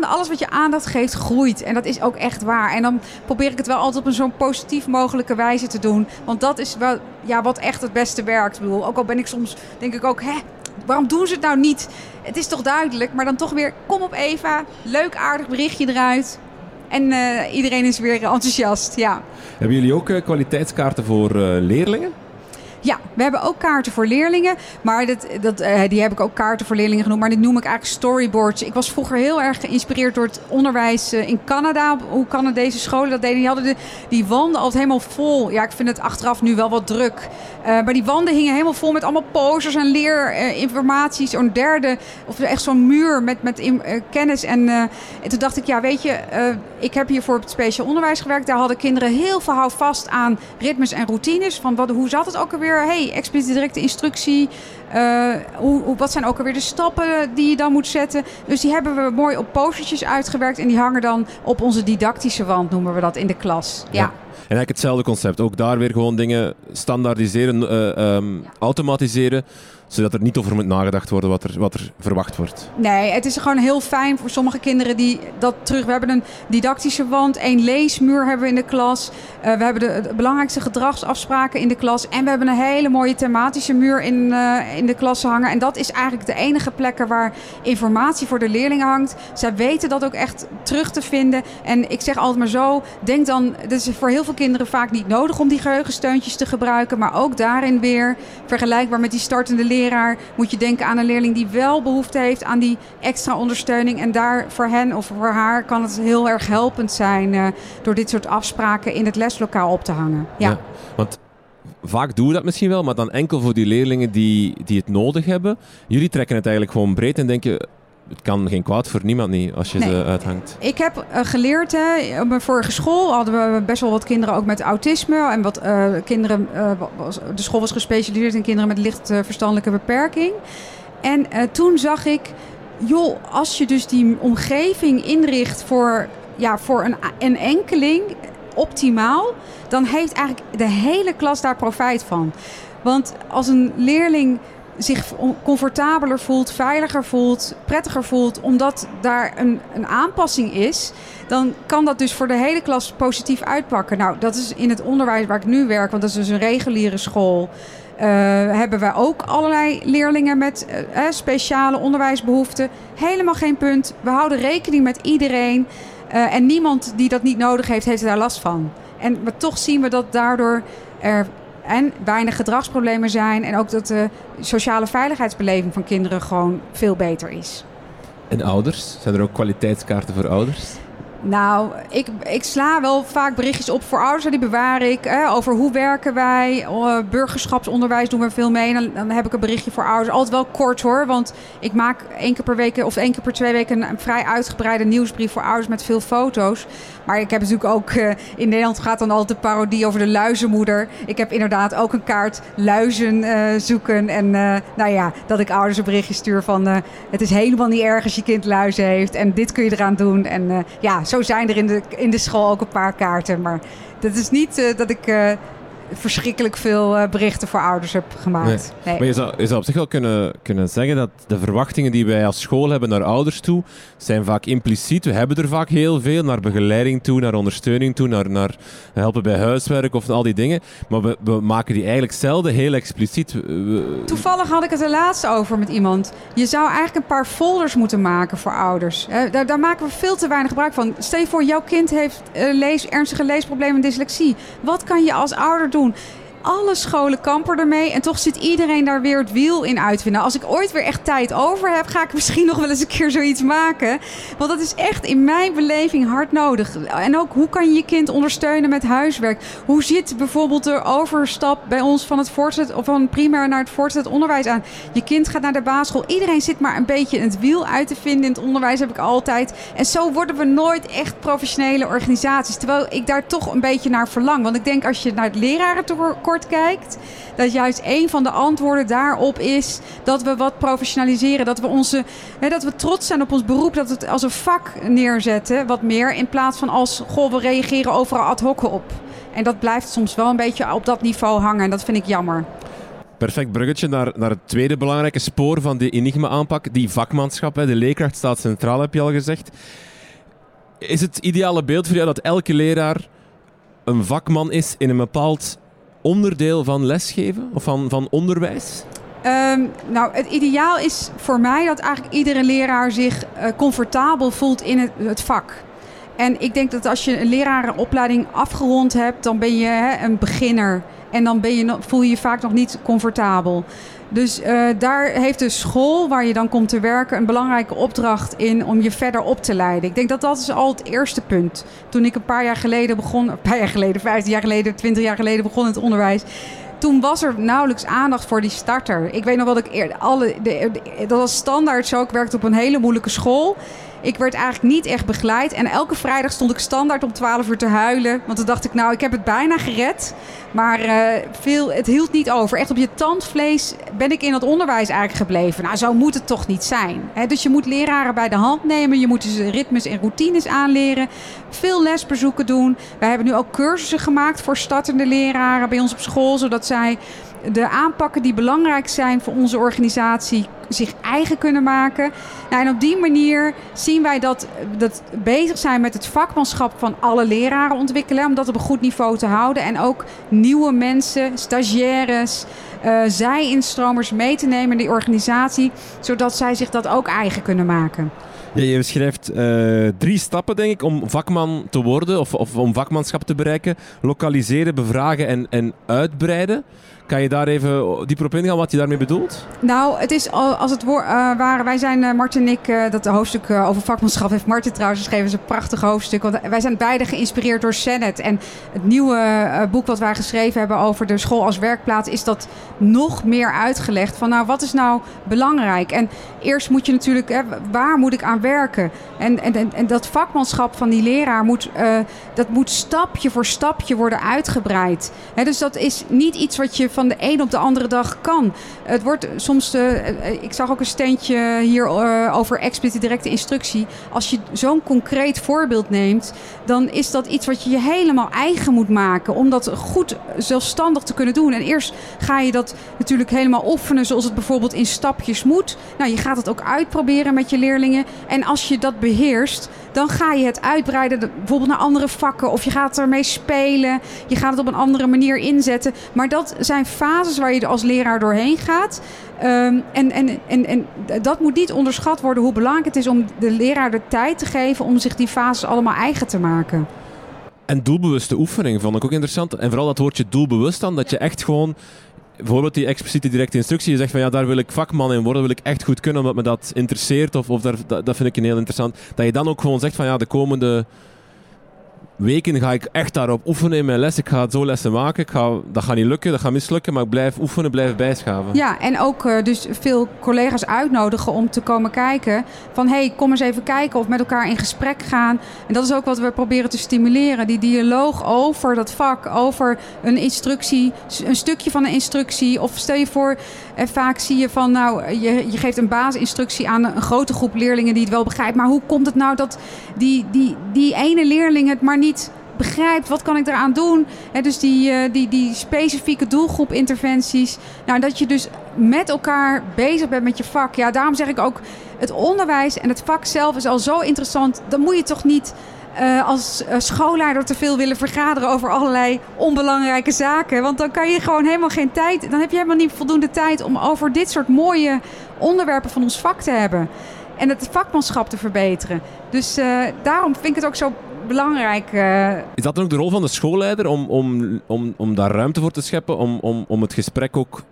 alles wat je aandacht geeft, groeit. En dat is ook echt waar. En dan probeer ik het wel altijd op een zo'n positief mogelijke wijze te doen. Want dat is wel ja, wat echt het beste werkt. Bedoel, ook al ben ik soms, denk ik ook, hè, waarom doen ze het nou niet? Het is toch duidelijk, maar dan toch weer, kom op Eva, leuk aardig berichtje eruit. En uh, iedereen is weer enthousiast, ja. Hebben jullie ook uh, kwaliteitskaarten voor uh, leerlingen? Ja, we hebben ook kaarten voor leerlingen. Maar dat, dat, uh, die heb ik ook kaarten voor leerlingen genoemd. Maar dit noem ik eigenlijk storyboards. Ik was vroeger heel erg geïnspireerd door het onderwijs uh, in Canada. Hoe Canadese scholen dat deden. Die hadden de, die wanden altijd helemaal vol. Ja, ik vind het achteraf nu wel wat druk. Uh, maar die wanden hingen helemaal vol met allemaal posters en leerinformatie. Zo'n derde, of echt zo'n muur met, met kennis. En, en, toen dacht ik, ja, weet je, ik heb hier voor het speciaal onderwijs gewerkt. Daar hadden kinderen heel veel houvast aan ritmes en routines. Van wat, hoe zat het ook alweer? Hey, expliciete directe instructie. Uh, hoe, hoe, wat zijn ook alweer de stappen die je dan moet zetten? Dus die hebben we mooi op postertjes uitgewerkt. En die hangen dan op onze didactische wand, noemen we dat, in de klas. ja. ja. En eigenlijk hetzelfde concept. Ook daar weer gewoon dingen standaardiseren, uh, um, automatiseren zodat er niet over moet nagedacht worden wat er, wat er verwacht wordt. Nee, het is gewoon heel fijn voor sommige kinderen die dat terug. We hebben een didactische wand, één leesmuur hebben we in de klas. Uh, we hebben de, belangrijkste gedragsafspraken in de klas. En we hebben een hele mooie thematische muur in, uh, in de klas hangen. En dat is eigenlijk de enige plekken waar informatie voor de leerlingen hangt. Zij weten dat ook echt terug te vinden. En ik zeg altijd maar zo, denk dan, het is voor heel veel kinderen vaak niet nodig om die geheugensteuntjes te gebruiken. Maar ook daarin weer, vergelijkbaar met die startende leerlingen leraar moet je denken aan een leerling die wel behoefte heeft aan die extra ondersteuning. En daar voor hen of voor haar kan het heel erg helpend zijn uh, door dit soort afspraken in het leslokaal op te hangen. Ja, ja want vaak doen we dat misschien wel, maar dan enkel voor die leerlingen die, die het nodig hebben. Jullie trekken het eigenlijk gewoon breed en denken het kan geen kwaad voor niemand niet als je ze uithangt. Ik heb uh, geleerd, hè, op mijn vorige school hadden we best wel wat kinderen ook met autisme. En wat uh, kinderen, uh, was, de school was gespecialiseerd in kinderen met licht verstandelijke beperking. En toen zag ik, joh, als je dus die omgeving inricht voor, ja, voor een, een enkeling optimaal, dan heeft eigenlijk de hele klas daar profijt van. Want als een leerling zich comfortabeler voelt, veiliger voelt, prettiger voelt, omdat daar een, een aanpassing is, dan kan dat dus voor de hele klas positief uitpakken. Nou, dat is in het onderwijs waar ik nu werk, want dat is dus een reguliere school. Uh, hebben we ook allerlei leerlingen met uh, speciale onderwijsbehoeften. Helemaal geen punt. We houden rekening met iedereen. En niemand die dat niet nodig heeft, heeft daar last van. En maar toch zien we dat daardoor er en weinig gedragsproblemen zijn. En ook dat de sociale veiligheidsbeleving van kinderen gewoon veel beter is. En ouders? Zijn er ook kwaliteitskaarten voor ouders? Nou, ik, ik sla wel vaak berichtjes op voor ouders. Die bewaar ik. Hè, over hoe werken wij. Uh, burgerschapsonderwijs doen we veel mee. En dan, heb ik een berichtje voor ouders. Altijd wel kort hoor. Want ik maak één keer per week of één keer per twee weken... een, vrij uitgebreide nieuwsbrief voor ouders met veel foto's. Maar ik heb natuurlijk ook... Uh, in Nederland gaat dan altijd de parodie over de luizenmoeder. Ik heb inderdaad ook een kaart luizen uh, zoeken. En nou ja, dat ik ouders een berichtje stuur van... het is helemaal niet erg als je kind luizen heeft. En dit kun je eraan doen. En ja zo zijn er in de, in de school ook een paar kaarten. Maar dat is niet uh, dat ik uh, verschrikkelijk veel uh, berichten voor ouders heb gemaakt. Nee. Maar je zou, je zou op zich wel kunnen, kunnen zeggen dat de verwachtingen die wij als school hebben naar ouders toe, zijn vaak impliciet. We hebben er vaak heel veel naar begeleiding toe, naar ondersteuning toe, naar, naar helpen bij huiswerk of al die dingen. Maar we, we maken die eigenlijk zelden heel expliciet. Toevallig had ik het er laatst over met iemand. Je zou eigenlijk een paar folders moeten maken voor ouders. Daar, daar maken we veel te weinig gebruik van. Stel je voor, jouw kind heeft uh, lees, ernstige leesproblemen en dyslexie. Wat kan je als ouder doen? Doen. Alle scholen kampen ermee en toch zit iedereen daar weer het wiel in uitvinden. Als ik ooit weer echt tijd over heb, ga ik misschien nog wel eens een keer zoiets maken. Want dat is echt in mijn beleving hard nodig. En ook hoe kan je je kind ondersteunen met huiswerk? Hoe zit bijvoorbeeld de overstap bij ons van het voortzet of van primair naar het voortzet onderwijs aan? Je kind gaat naar de basisschool. Iedereen zit maar een beetje het wiel uit te vinden in het onderwijs, heb ik altijd. En zo worden we nooit echt professionele organisaties. Terwijl ik daar toch een beetje naar verlang. Want ik denk als je naar het lerarentekort kijkt, dat juist een van de antwoorden daarop is dat we wat professionaliseren. Dat we, onze, hè, dat we trots zijn op ons beroep, dat we het als een vak neerzetten, wat meer, in plaats van als, goh, we reageren overal ad hoc op. En dat blijft soms wel een beetje op dat niveau hangen en dat vind ik jammer. Perfect bruggetje naar, naar het tweede belangrijke spoor van de Enigma-aanpak, die vakmanschap. Hè. De leerkracht staat centraal, heb je al gezegd. Is het ideale beeld voor jou dat elke leraar een vakman is in een bepaald onderdeel van lesgeven of van, van onderwijs? Um, nou, het ideaal is voor mij dat eigenlijk iedere leraar zich uh, comfortabel voelt in het, het, vak. En ik denk dat als je een lerarenopleiding afgerond hebt, dan ben je hè, een beginner. En dan ben je, voel je je vaak nog niet comfortabel. Dus uh, daar heeft de school waar je dan komt te werken een belangrijke opdracht in om je verder op te leiden. Ik denk dat dat is al het eerste punt. Toen ik een paar jaar geleden begon, een paar jaar geleden, 15 jaar geleden, 20 jaar geleden begon het onderwijs toen was er nauwelijks aandacht voor die starter. Ik weet nog wel dat ik eerder alle. De, dat was standaard zo. Ik werkte op een hele moeilijke school. Ik werd eigenlijk niet echt begeleid. En elke vrijdag stond ik standaard om 12 uur te huilen. Want toen dacht ik, nou, ik heb het bijna gered. Maar uh, veel, het hield niet over. Echt op je tandvlees ben ik in het onderwijs eigenlijk gebleven. Nou, zo moet het toch niet zijn. Dus je moet leraren bij de hand nemen. Je moet dus ritmes en routines aanleren. Veel lesbezoeken doen. Wij hebben nu ook cursussen gemaakt voor startende leraren bij ons op school. Zodat zij de aanpakken die belangrijk zijn voor onze organisatie zich eigen kunnen maken. Nou, en op die manier zien wij dat, dat bezig zijn met het vakmanschap van alle leraren ontwikkelen. Om dat op een goed niveau te houden. En ook nieuwe mensen, stagiaires, uh, zij-instromers mee te nemen in die organisatie. Zodat zij zich dat ook eigen kunnen maken. Ja, je beschrijft uh, drie stappen, denk ik, om vakman te worden of, of om vakmanschap te bereiken. Lokaliseren, bevragen en, en uitbreiden. Kan je daar even dieper op ingaan wat je daarmee bedoelt? Nou, het is als het uh, waren. Wij zijn, uh, Martin en ik, uh, dat hoofdstuk over vakmanschap heeft Martin trouwens geschreven. is een prachtig hoofdstuk. Want wij zijn beide geïnspireerd door Senet. En het nieuwe boek wat wij geschreven hebben over de school als werkplaats, is dat nog meer uitgelegd. Van nou, wat is nou belangrijk? En eerst moet je natuurlijk, waar moet ik aan werken? En, en, en dat vakmanschap van die leraar moet, dat moet stapje voor stapje worden uitgebreid. Dus dat is niet iets wat je van de een op de andere dag kan. Het wordt soms, uh, ik zag ook een steentje hier uh, over expliciete directe instructie. Als je zo'n concreet voorbeeld neemt, dan is dat iets wat je je helemaal eigen moet maken. Om dat goed zelfstandig te kunnen doen. En eerst ga je dat natuurlijk helemaal oefenen zoals het bijvoorbeeld in stapjes moet. Nou, je gaat het ook uitproberen met je leerlingen. En als je dat beheerst, dan ga je het uitbreiden, bijvoorbeeld naar andere vakken. Of je gaat ermee spelen. Je gaat het op een andere manier inzetten. Maar dat zijn fases waar je als leraar doorheen gaat. Um, en, en, en, en dat moet niet onderschat worden hoe belangrijk het is om de leraar de tijd te geven om zich die fases allemaal eigen te maken. En doelbewuste oefening vond ik ook interessant. En vooral dat woordje doelbewust dan, dat je echt gewoon bijvoorbeeld die expliciete directe instructie. Je zegt van ja, daar wil ik vakman in worden, wil ik echt goed kunnen omdat me dat interesseert. Of, of daar, dat, dat vind ik een heel interessant. Dat je dan ook gewoon zegt van ja, de komende weken ga ik echt daarop oefenen in mijn les. Ik ga zo lessen maken. Ik ga, dat gaat niet lukken, dat gaat mislukken, maar ik blijf oefenen, blijf bijschaven. Ja, en ook uh, dus veel collega's uitnodigen om te komen kijken. Van hey, kom eens even kijken of met elkaar in gesprek gaan. En dat is ook wat we proberen te stimuleren. Die dialoog over dat vak, over een instructie, een stukje van een instructie. Of stel je voor, en vaak zie je van nou, je, je geeft een basisinstructie aan een grote groep leerlingen die het wel begrijpt. Maar hoe komt het nou dat die, die, die ene leerling het maar niet begrijpt, wat kan ik eraan doen? He, dus die, uh, die, die specifieke doelgroep interventies. Nou, dat je dus met elkaar bezig bent met je vak. Ja, daarom zeg ik ook, het onderwijs en het vak zelf is al zo interessant. Dan moet je toch niet uh, als uh, schoolleider te veel willen vergaderen over allerlei onbelangrijke zaken. Want dan kan je gewoon helemaal geen tijd. Dan heb je helemaal niet voldoende tijd om over dit soort mooie onderwerpen van ons vak te hebben. En het vakmanschap te verbeteren. Dus uh, daarom vind ik het ook zo belangrijk. Is dat dan ook de rol van de schoolleider om, om, om, om daar ruimte voor te scheppen? Om, om, om het gesprek ook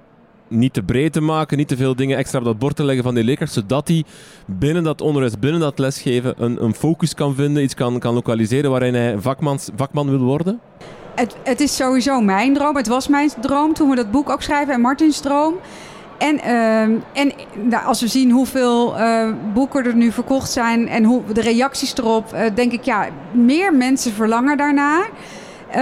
niet te breed te maken, niet te veel dingen extra op dat bord te leggen van die leerkracht, zodat hij binnen dat onderwijs, binnen dat lesgeven, een, een focus kan vinden, iets kan, kan lokaliseren waarin hij vakmans, vakman wil worden? Het, het is sowieso mijn droom. Het was mijn droom toen we dat boek ook schrijven en Martins droom. En, uh, en nou, als we zien hoeveel uh, boeken er nu verkocht zijn en hoe, de reacties erop, uh, denk ik, ja, meer mensen verlangen daarna. Uh,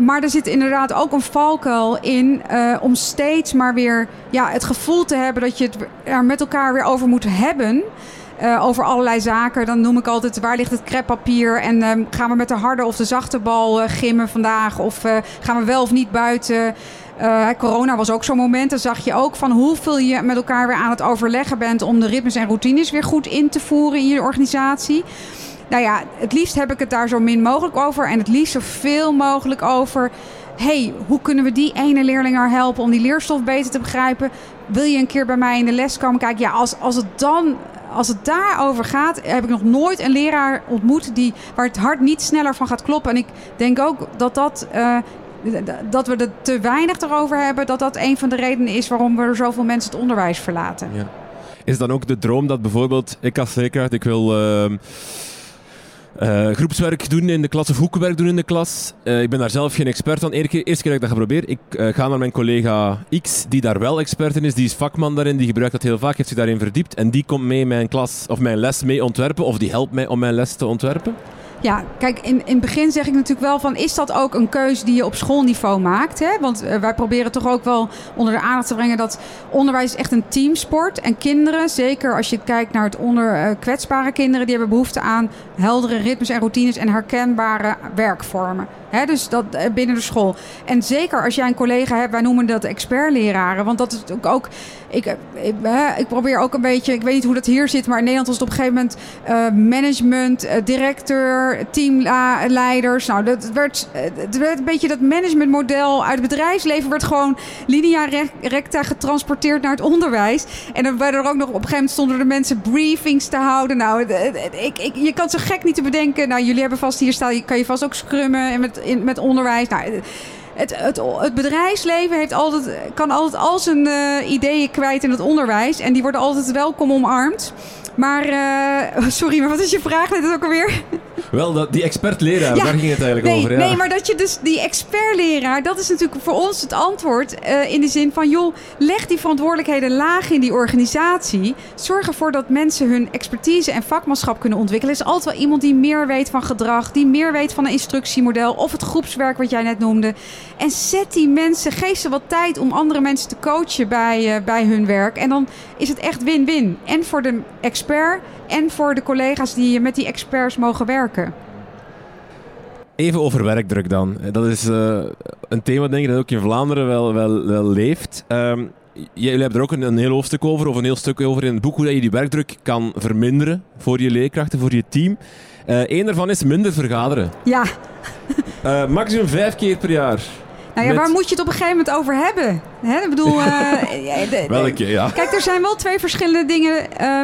maar er zit inderdaad ook een valkuil in om steeds maar weer ja, het gevoel te hebben dat je het er met elkaar weer over moet hebben. over allerlei zaken. Dan noem ik altijd waar ligt het kreppapier en ehm, gaan we met de harde of de zachte bal gimmen vandaag of gaan we wel of niet buiten. Uh, corona was ook zo'n moment. Dan zag je ook van hoeveel je met elkaar weer aan het overleggen bent om de ritmes en routines weer goed in te voeren in je organisatie. Nou ja, het liefst heb ik het daar zo min mogelijk over. En het liefst zoveel mogelijk over. hey, hoe kunnen we die ene leerling er helpen om die leerstof beter te begrijpen? Wil je een keer bij mij in de les komen kijken? Ja, als, als het dan als het daarover gaat, heb ik nog nooit een leraar ontmoet die, waar het hart niet sneller van gaat kloppen. En ik denk ook dat dat uh, dat we er te weinig erover hebben, dat dat een van de redenen is waarom er zoveel mensen het onderwijs verlaten. Ja. Is dan ook de droom dat bijvoorbeeld, ik als leerkracht, ik wil. Uh, eh, groepswerk doen in de klas of hoekenwerk doen in de klas. Eh, ik ben daar zelf geen expert van. Eerste keer, eerste keer dat ik dat geprobeerd. Ik eh, ga naar mijn collega X, die daar wel expert in is. Die is vakman daarin, die gebruikt dat heel vaak, heeft zich daarin verdiept. En die komt mee mijn klas of mijn les mee ontwerpen. Of die helpt mij om mijn les te ontwerpen. Ja, kijk, in, in het begin zeg ik natuurlijk wel van... is dat ook een keuze die je op schoolniveau maakt? Hè? Want uh, wij proberen toch ook wel onder de aandacht te brengen... dat onderwijs echt een teamsport. En kinderen, zeker als je kijkt naar het onder uh, kwetsbare kinderen... die hebben behoefte aan heldere ritmes en routines... en herkenbare werkvormen. Dus dat uh, binnen de school. En zeker als jij een collega hebt, wij noemen dat expertleraren. Want dat is ook... ook ik, ik, ik, probeer ook een beetje... Ik weet niet hoe dat hier zit... maar in Nederland was het op een gegeven moment... management, directeur teamleiders. Nou, dat werd, het werd een beetje dat managementmodel uit het bedrijfsleven werd gewoon linea recta getransporteerd naar het onderwijs. En dan werden er ook nog op een gegeven moment stonden er mensen briefings te houden. Nou, ik, ik, je kan zo gek niet te bedenken. Nou, jullie hebben vast hier staan, kan je vast ook scrummen en in, met onderwijs. Nou, het, het, het, bedrijfsleven heeft altijd, kan altijd al zijn uh, ideeën kwijt in het onderwijs. En die worden altijd welkom omarmd. Maar, uh, sorry, maar wat is je vraag net ook alweer? Wel, dat, die expert-leraar, ja, daar ging het eigenlijk nee, over. Ja. Nee, maar dat je dus die expert-leraar, dat is natuurlijk voor ons het antwoord. Uh, in de zin van, joh, leg die verantwoordelijkheden laag in die organisatie. Zorg ervoor dat mensen hun expertise en vakmanschap kunnen ontwikkelen. Er is altijd wel iemand die meer weet van gedrag, die meer weet van een instructiemodel of het groepswerk wat jij net noemde. En zet die mensen, geef ze wat tijd om andere mensen te coachen bij, uh, bij hun werk. En dan is het echt win-win. En voor de expert en voor de collega's die met die experts mogen werken. Even over werkdruk dan. Dat is uh, een thema denk ik dat ook in Vlaanderen wel, wel, wel leeft. Um, jullie hebben er ook een, een, heel hoofdstuk over, of een heel stuk over in het boek, hoe dat je die werkdruk kan verminderen voor je leerkrachten, voor je team. Uh, Eén daarvan is minder vergaderen. Ja. uh, maximum vijf keer per jaar. Nou ja, met... waar moet je het op een gegeven moment over hebben? Hè? Ik bedoel, uh, welke? Ja. Kijk, er zijn wel twee verschillende dingen. Uh,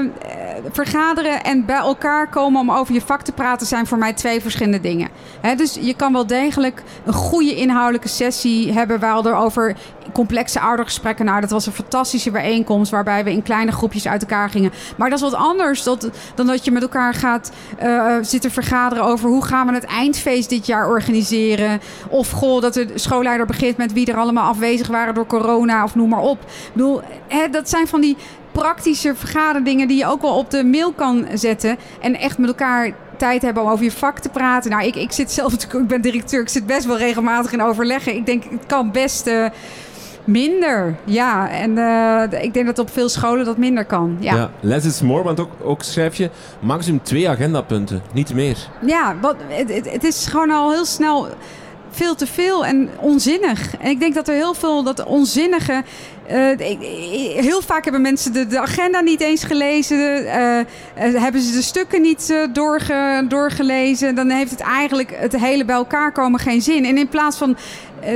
vergaderen en bij elkaar komen om over je vak te praten zijn voor mij twee verschillende dingen. Hè? Dus je kan wel degelijk een goede inhoudelijke sessie hebben waar er over complexe oudergesprekken. Nou, dat was een fantastische bijeenkomst waarbij we in kleine groepjes uit elkaar gingen. Maar dat is wat anders dat, dan dat je met elkaar gaat uh, zitten vergaderen over hoe gaan we het eindfeest dit jaar organiseren. Of goh, dat de schoolleider begint met wie er allemaal afwezig waren door corona of noem maar op. Ik bedoel, hè, dat zijn van die praktische vergaderdingen die je ook wel op de mail kan zetten. En echt met elkaar tijd hebben om over je vak te praten. Nou, ik, ik zit zelf, ik ben directeur, ik zit best wel regelmatig in overleggen. Ik denk, het kan best uh, minder. Ja, en uh, ik denk dat op veel scholen dat minder kan. Ja, ja less is more, want ook, ook schrijf je maximum twee agendapunten, niet meer. Ja, wat, het, het, het is gewoon al heel snel veel te veel en onzinnig. En ik denk dat er heel veel dat onzinnige. Uh, heel vaak hebben mensen de, agenda niet eens gelezen. Uh, hebben ze de stukken niet doorge, doorgelezen. Dan heeft het eigenlijk het hele bij elkaar komen geen zin. En in plaats van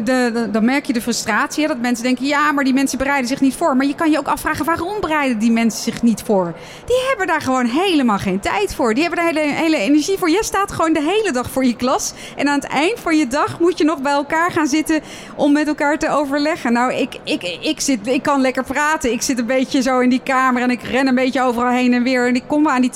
de, dan merk je de frustratie. Dat mensen denken, ja, maar die mensen bereiden zich niet voor. Maar je kan je ook afvragen, waarom bereiden die mensen zich niet voor? Die hebben daar gewoon helemaal geen tijd voor. Die hebben daar hele, hele energie voor. Jij staat gewoon de hele dag voor je klas. En aan het eind van je dag moet je nog bij elkaar gaan zitten om met elkaar te overleggen. Nou, ik, ik, ik, zit, ik kan lekker praten. Ik zit een beetje zo in die kamer en ik ren een beetje overal heen en weer. En ik kom aan die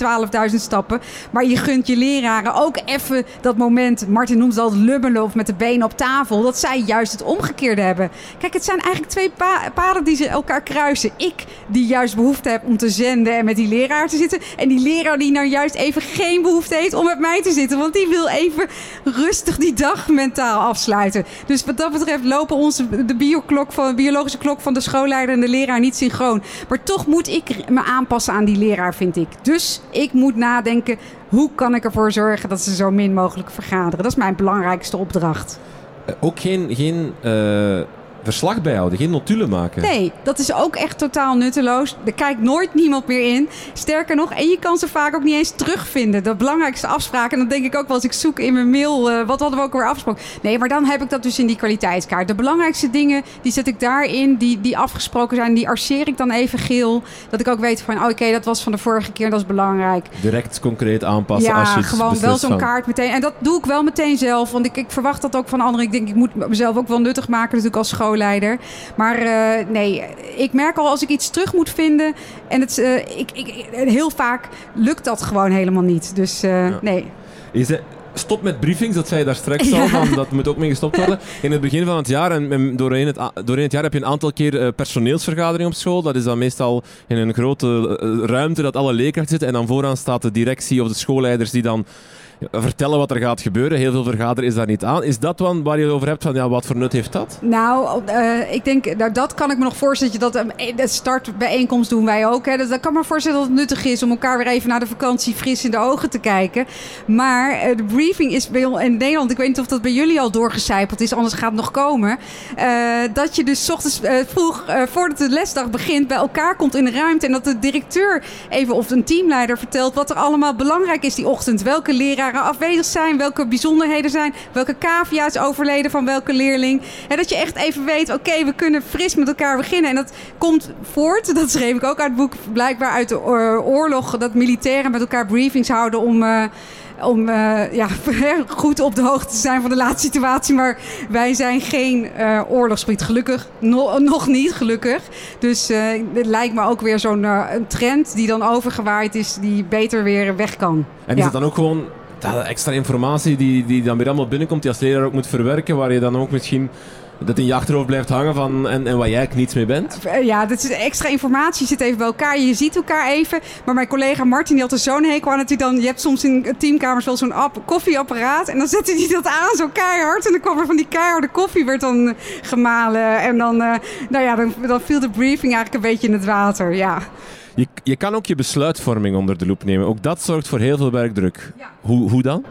12.000 stappen. Maar je gunt je leraren ook even dat moment. Martin noemt altijd lummelen of met de benen op tafel. Dat zij juist het omgekeerde hebben. Kijk, het zijn eigenlijk twee pa paden die ze elkaar kruisen. Ik die juist behoefte heb om te zenden en met die leraar te zitten. En die leraar die nou juist even geen behoefte heeft om met mij te zitten. Want die wil even rustig die dag mentaal afsluiten. Dus wat dat betreft lopen onze, de bioklok van, biologische klok van de schoolleider en de leraar niet synchroon. Maar toch moet ik me aanpassen aan die leraar, vind ik. Dus ik moet nadenken, hoe kan ik ervoor zorgen dat ze zo min mogelijk vergaderen? Dat is mijn belangrijkste opdracht. Ook geen, geen uh, verslag bijhouden, geen notulen maken. Nee, dat is ook echt totaal nutteloos. Er kijkt nooit niemand meer in. Sterker nog, en je kan ze vaak ook niet eens terugvinden. De belangrijkste afspraken. En dan denk ik ook wel als ik zoek in mijn mail, uh, wat hadden we ook weer afgesproken? Nee, maar dan heb ik dat dus in die kwaliteitskaart. De belangrijkste dingen, die zet ik daarin, die, die afgesproken zijn, die arceer ik dan even geel. Dat ik ook weet van, oh, oké, okay, dat was van de vorige keer, dat is belangrijk. Direct concreet aanpassen ja, als je gewoon wel zo'n kaart meteen. En dat doe ik wel meteen zelf, want ik, ik verwacht dat ook van anderen. Ik denk, ik moet mezelf ook wel nuttig maken natuurlijk als school schoolleider. Maar uh, nee, ik merk al als ik iets terug moet vinden. En het, uh, ik, ik, heel vaak lukt dat gewoon helemaal niet. Dus ja. nee. Je zei, stop met briefings, dat zei je daar straks al, van, dat moet ook mee gestopt worden. In het begin van het jaar en, en doorheen, het, doorheen het jaar heb je een aantal keer eh, personeelsvergadering op school. Dat is dan meestal in een grote eh, ruimte dat alle leerkrachten zitten en dan vooraan staat de directie of de schoolleiders die dan vertellen wat er gaat gebeuren. Heel veel vergaderen is daar niet aan. Is dat dan waar je het over hebt van ja, wat voor nut heeft dat? Nou, eh, ik denk, nou, dat kan ik me nog voorstellen. Dat, dat, eh, de startbijeenkomst doen wij ook. Hè. Dus dat kan me voorstellen dat het nuttig is om elkaar weer even na de vakantie fris in de ogen te kijken. Maar eh, de briefing is bij in Nederland, ik weet niet of dat bij jullie al doorgecijpeld is, anders gaat het nog komen. eh, dat je dus ochtends eh, vroeg, eh, voordat de lesdag begint, bij elkaar komt in de ruimte. En dat de directeur even of een teamleider vertelt wat er allemaal belangrijk is die ochtend. Welke leraren afwezig zijn, welke bijzonderheden zijn, welke cavia is overleden van welke leerling. En dat je echt even weet, oké, we kunnen fris met elkaar beginnen. En dat komt voort, dat schreef ik ook uit het boek, blijkbaar uit de oor- oorlog, dat militairen met elkaar briefings houden om... eh, om eh, ja, goed op de hoogte te zijn van de laatste situatie. Maar wij zijn geen oorlogsgebied, gelukkig. No- nog niet, gelukkig. Dus het lijkt me ook weer zo'n een trend die dan overgewaaid is, die beter weer weg kan. En is Ja. het dan ook gewoon dat extra informatie die, die dan weer allemaal binnenkomt, die als leraar ook moet verwerken, waar je dan ook misschien dat in je achterhoofd blijft hangen van, en, en waar jij eigenlijk niets mee bent? Eh, Ja, dit is extra informatie. Zit even bij elkaar. Je ziet elkaar even. Maar mijn collega Martin die had er zo'n hekel aan dat hij dan... Je hebt soms in teamkamers wel zo'n app- koffieapparaat. En dan zette hij dat aan zo keihard. En dan kwam er van die keiharde koffie werd dan eh, gemalen. En dan, eh, nou ja, dan, dan viel de briefing eigenlijk een beetje in het water. Ja. Je, je kan ook je besluitvorming onder de loep nemen. Ook dat zorgt voor heel veel werkdruk. Hoe, hoe dan?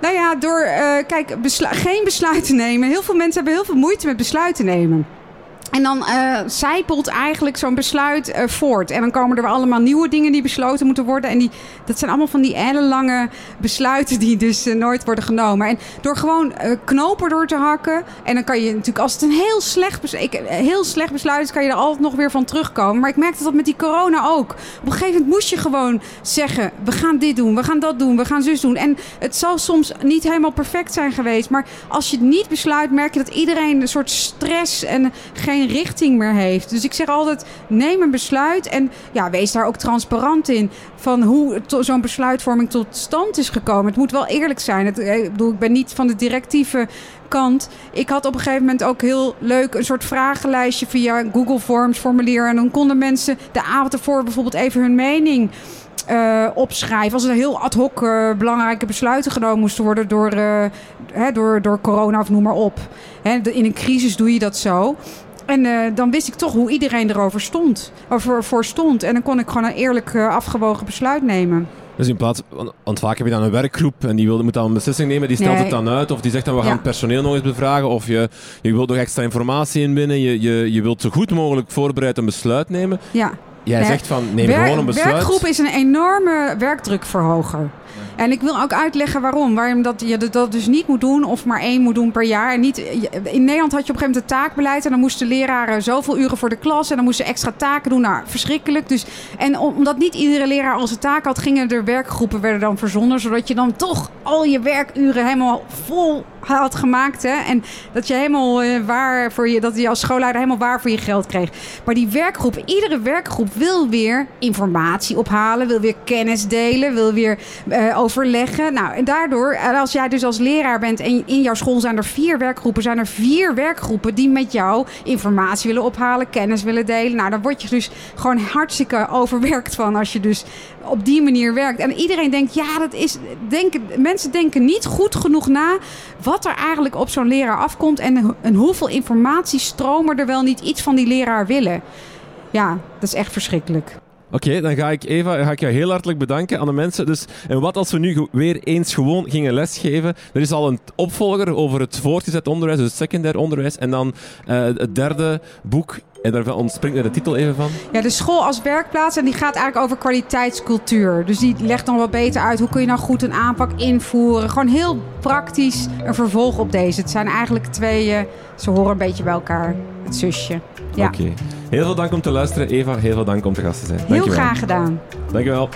Nou ja, door eh, kijk, beslu- geen besluiten nemen. Heel veel mensen hebben heel veel moeite met besluiten nemen. En dan eh zijpelt eigenlijk zo'n besluit eh, voort. En dan komen er allemaal nieuwe dingen die besloten moeten worden. En die, dat zijn allemaal van die ellenlange besluiten die dus eh, nooit worden genomen. En door gewoon knopen door te hakken. En dan kan je natuurlijk, als het een heel slecht, bes- ik, een heel slecht besluit is, kan je er altijd nog weer van terugkomen. Maar ik merkte dat met die corona ook. Op een gegeven moment moest je gewoon zeggen: we gaan dit doen, we gaan dat doen, we gaan zus doen. En het zal soms niet helemaal perfect zijn geweest. Maar als je het niet besluit, merk je dat iedereen een soort stress en geen richting meer heeft. Dus ik zeg altijd: neem een besluit en ja, wees daar ook transparant in. Van hoe zo'n besluitvorming tot stand is gekomen. Het moet wel eerlijk zijn. Het, eh, ik bedoel, ik ben niet van de directieve kant. Ik had op een gegeven moment ook heel leuk een soort vragenlijstje via Google Forms formulier. En dan konden mensen de avond ervoor bijvoorbeeld even hun mening eh, opschrijven. Als er heel ad hoc eh, belangrijke besluiten genomen moesten worden door, hè, door, door corona of noem maar op. Hè, in een crisis doe je dat zo. En eh, dan wist ik toch hoe iedereen erover stond. Over, voor stond. En dan kon ik gewoon een eerlijk eh, afgewogen besluit nemen. Dus in plaats, want- vaak heb je dan een werkgroep en die wil, moet dan een beslissing nemen, die stelt Nee. het dan uit of die zegt dan we gaan Ja. het personeel nog eens bevragen of je, je wilt nog extra informatie inbinnen, je, je, je wilt zo goed mogelijk voorbereid een besluit nemen. Ja. Jij Nee. zegt van neem Wer- gewoon een besluit. Werkgroep is een enorme werkdrukverhoger. En ik wil ook uitleggen waarom. Waarom dat je dat dus niet moet doen of maar één moet doen per jaar. En niet, in Nederland had je op een gegeven moment een taakbeleid. En dan moesten leraren zoveel uren voor de klas. En dan moesten ze extra taken doen. Nou, verschrikkelijk. Dus, en omdat niet iedere leraar al zijn taak had, gingen er werkgroepen werden dan verzonnen. Zodat je dan toch al je werkuren helemaal vol had gemaakt. Hè? En dat je helemaal eh, waar voor je, dat je als schoolleider helemaal waar voor je geld kreeg. Maar die werkgroep, iedere werkgroep wil weer informatie ophalen, wil weer kennis delen, wil weer eh, overleggen. Nou, en daardoor, en als jij dus als leraar bent en in jouw school zijn er vier werkgroepen, zijn er vier werkgroepen die met jou informatie willen ophalen, kennis willen delen. Nou, dan word je dus gewoon hartstikke overwerkt van als je dus op die manier werkt. En iedereen denkt, ja, dat is. Denken, mensen denken niet goed genoeg na wat er eigenlijk op zo'n leraar afkomt en, en hoeveel informatiestromen er wel niet iets van die leraar willen. Ja, dat is echt verschrikkelijk. Oké, dan ga ik Eva, ga ik jou heel hartelijk bedanken aan de mensen. Dus, en wat als we nu weer eens gewoon gingen lesgeven? Er is al een opvolger over het voortgezet onderwijs, dus het secundair onderwijs. En dan eh, het derde boek, en daar ontspringt er de titel even van. Ja, de school als werkplaats en die gaat eigenlijk over kwaliteitscultuur. Dus die legt dan wat beter uit hoe kun je nou goed een aanpak invoeren. Gewoon heel praktisch een vervolg op deze. Het zijn eigenlijk twee, ze horen een beetje bij elkaar. Het zusje. Ja, Oké. Heel veel dank om te luisteren. Eva, heel veel dank om te gast te zijn. heel Dankjewel. graag gedaan. Dankjewel.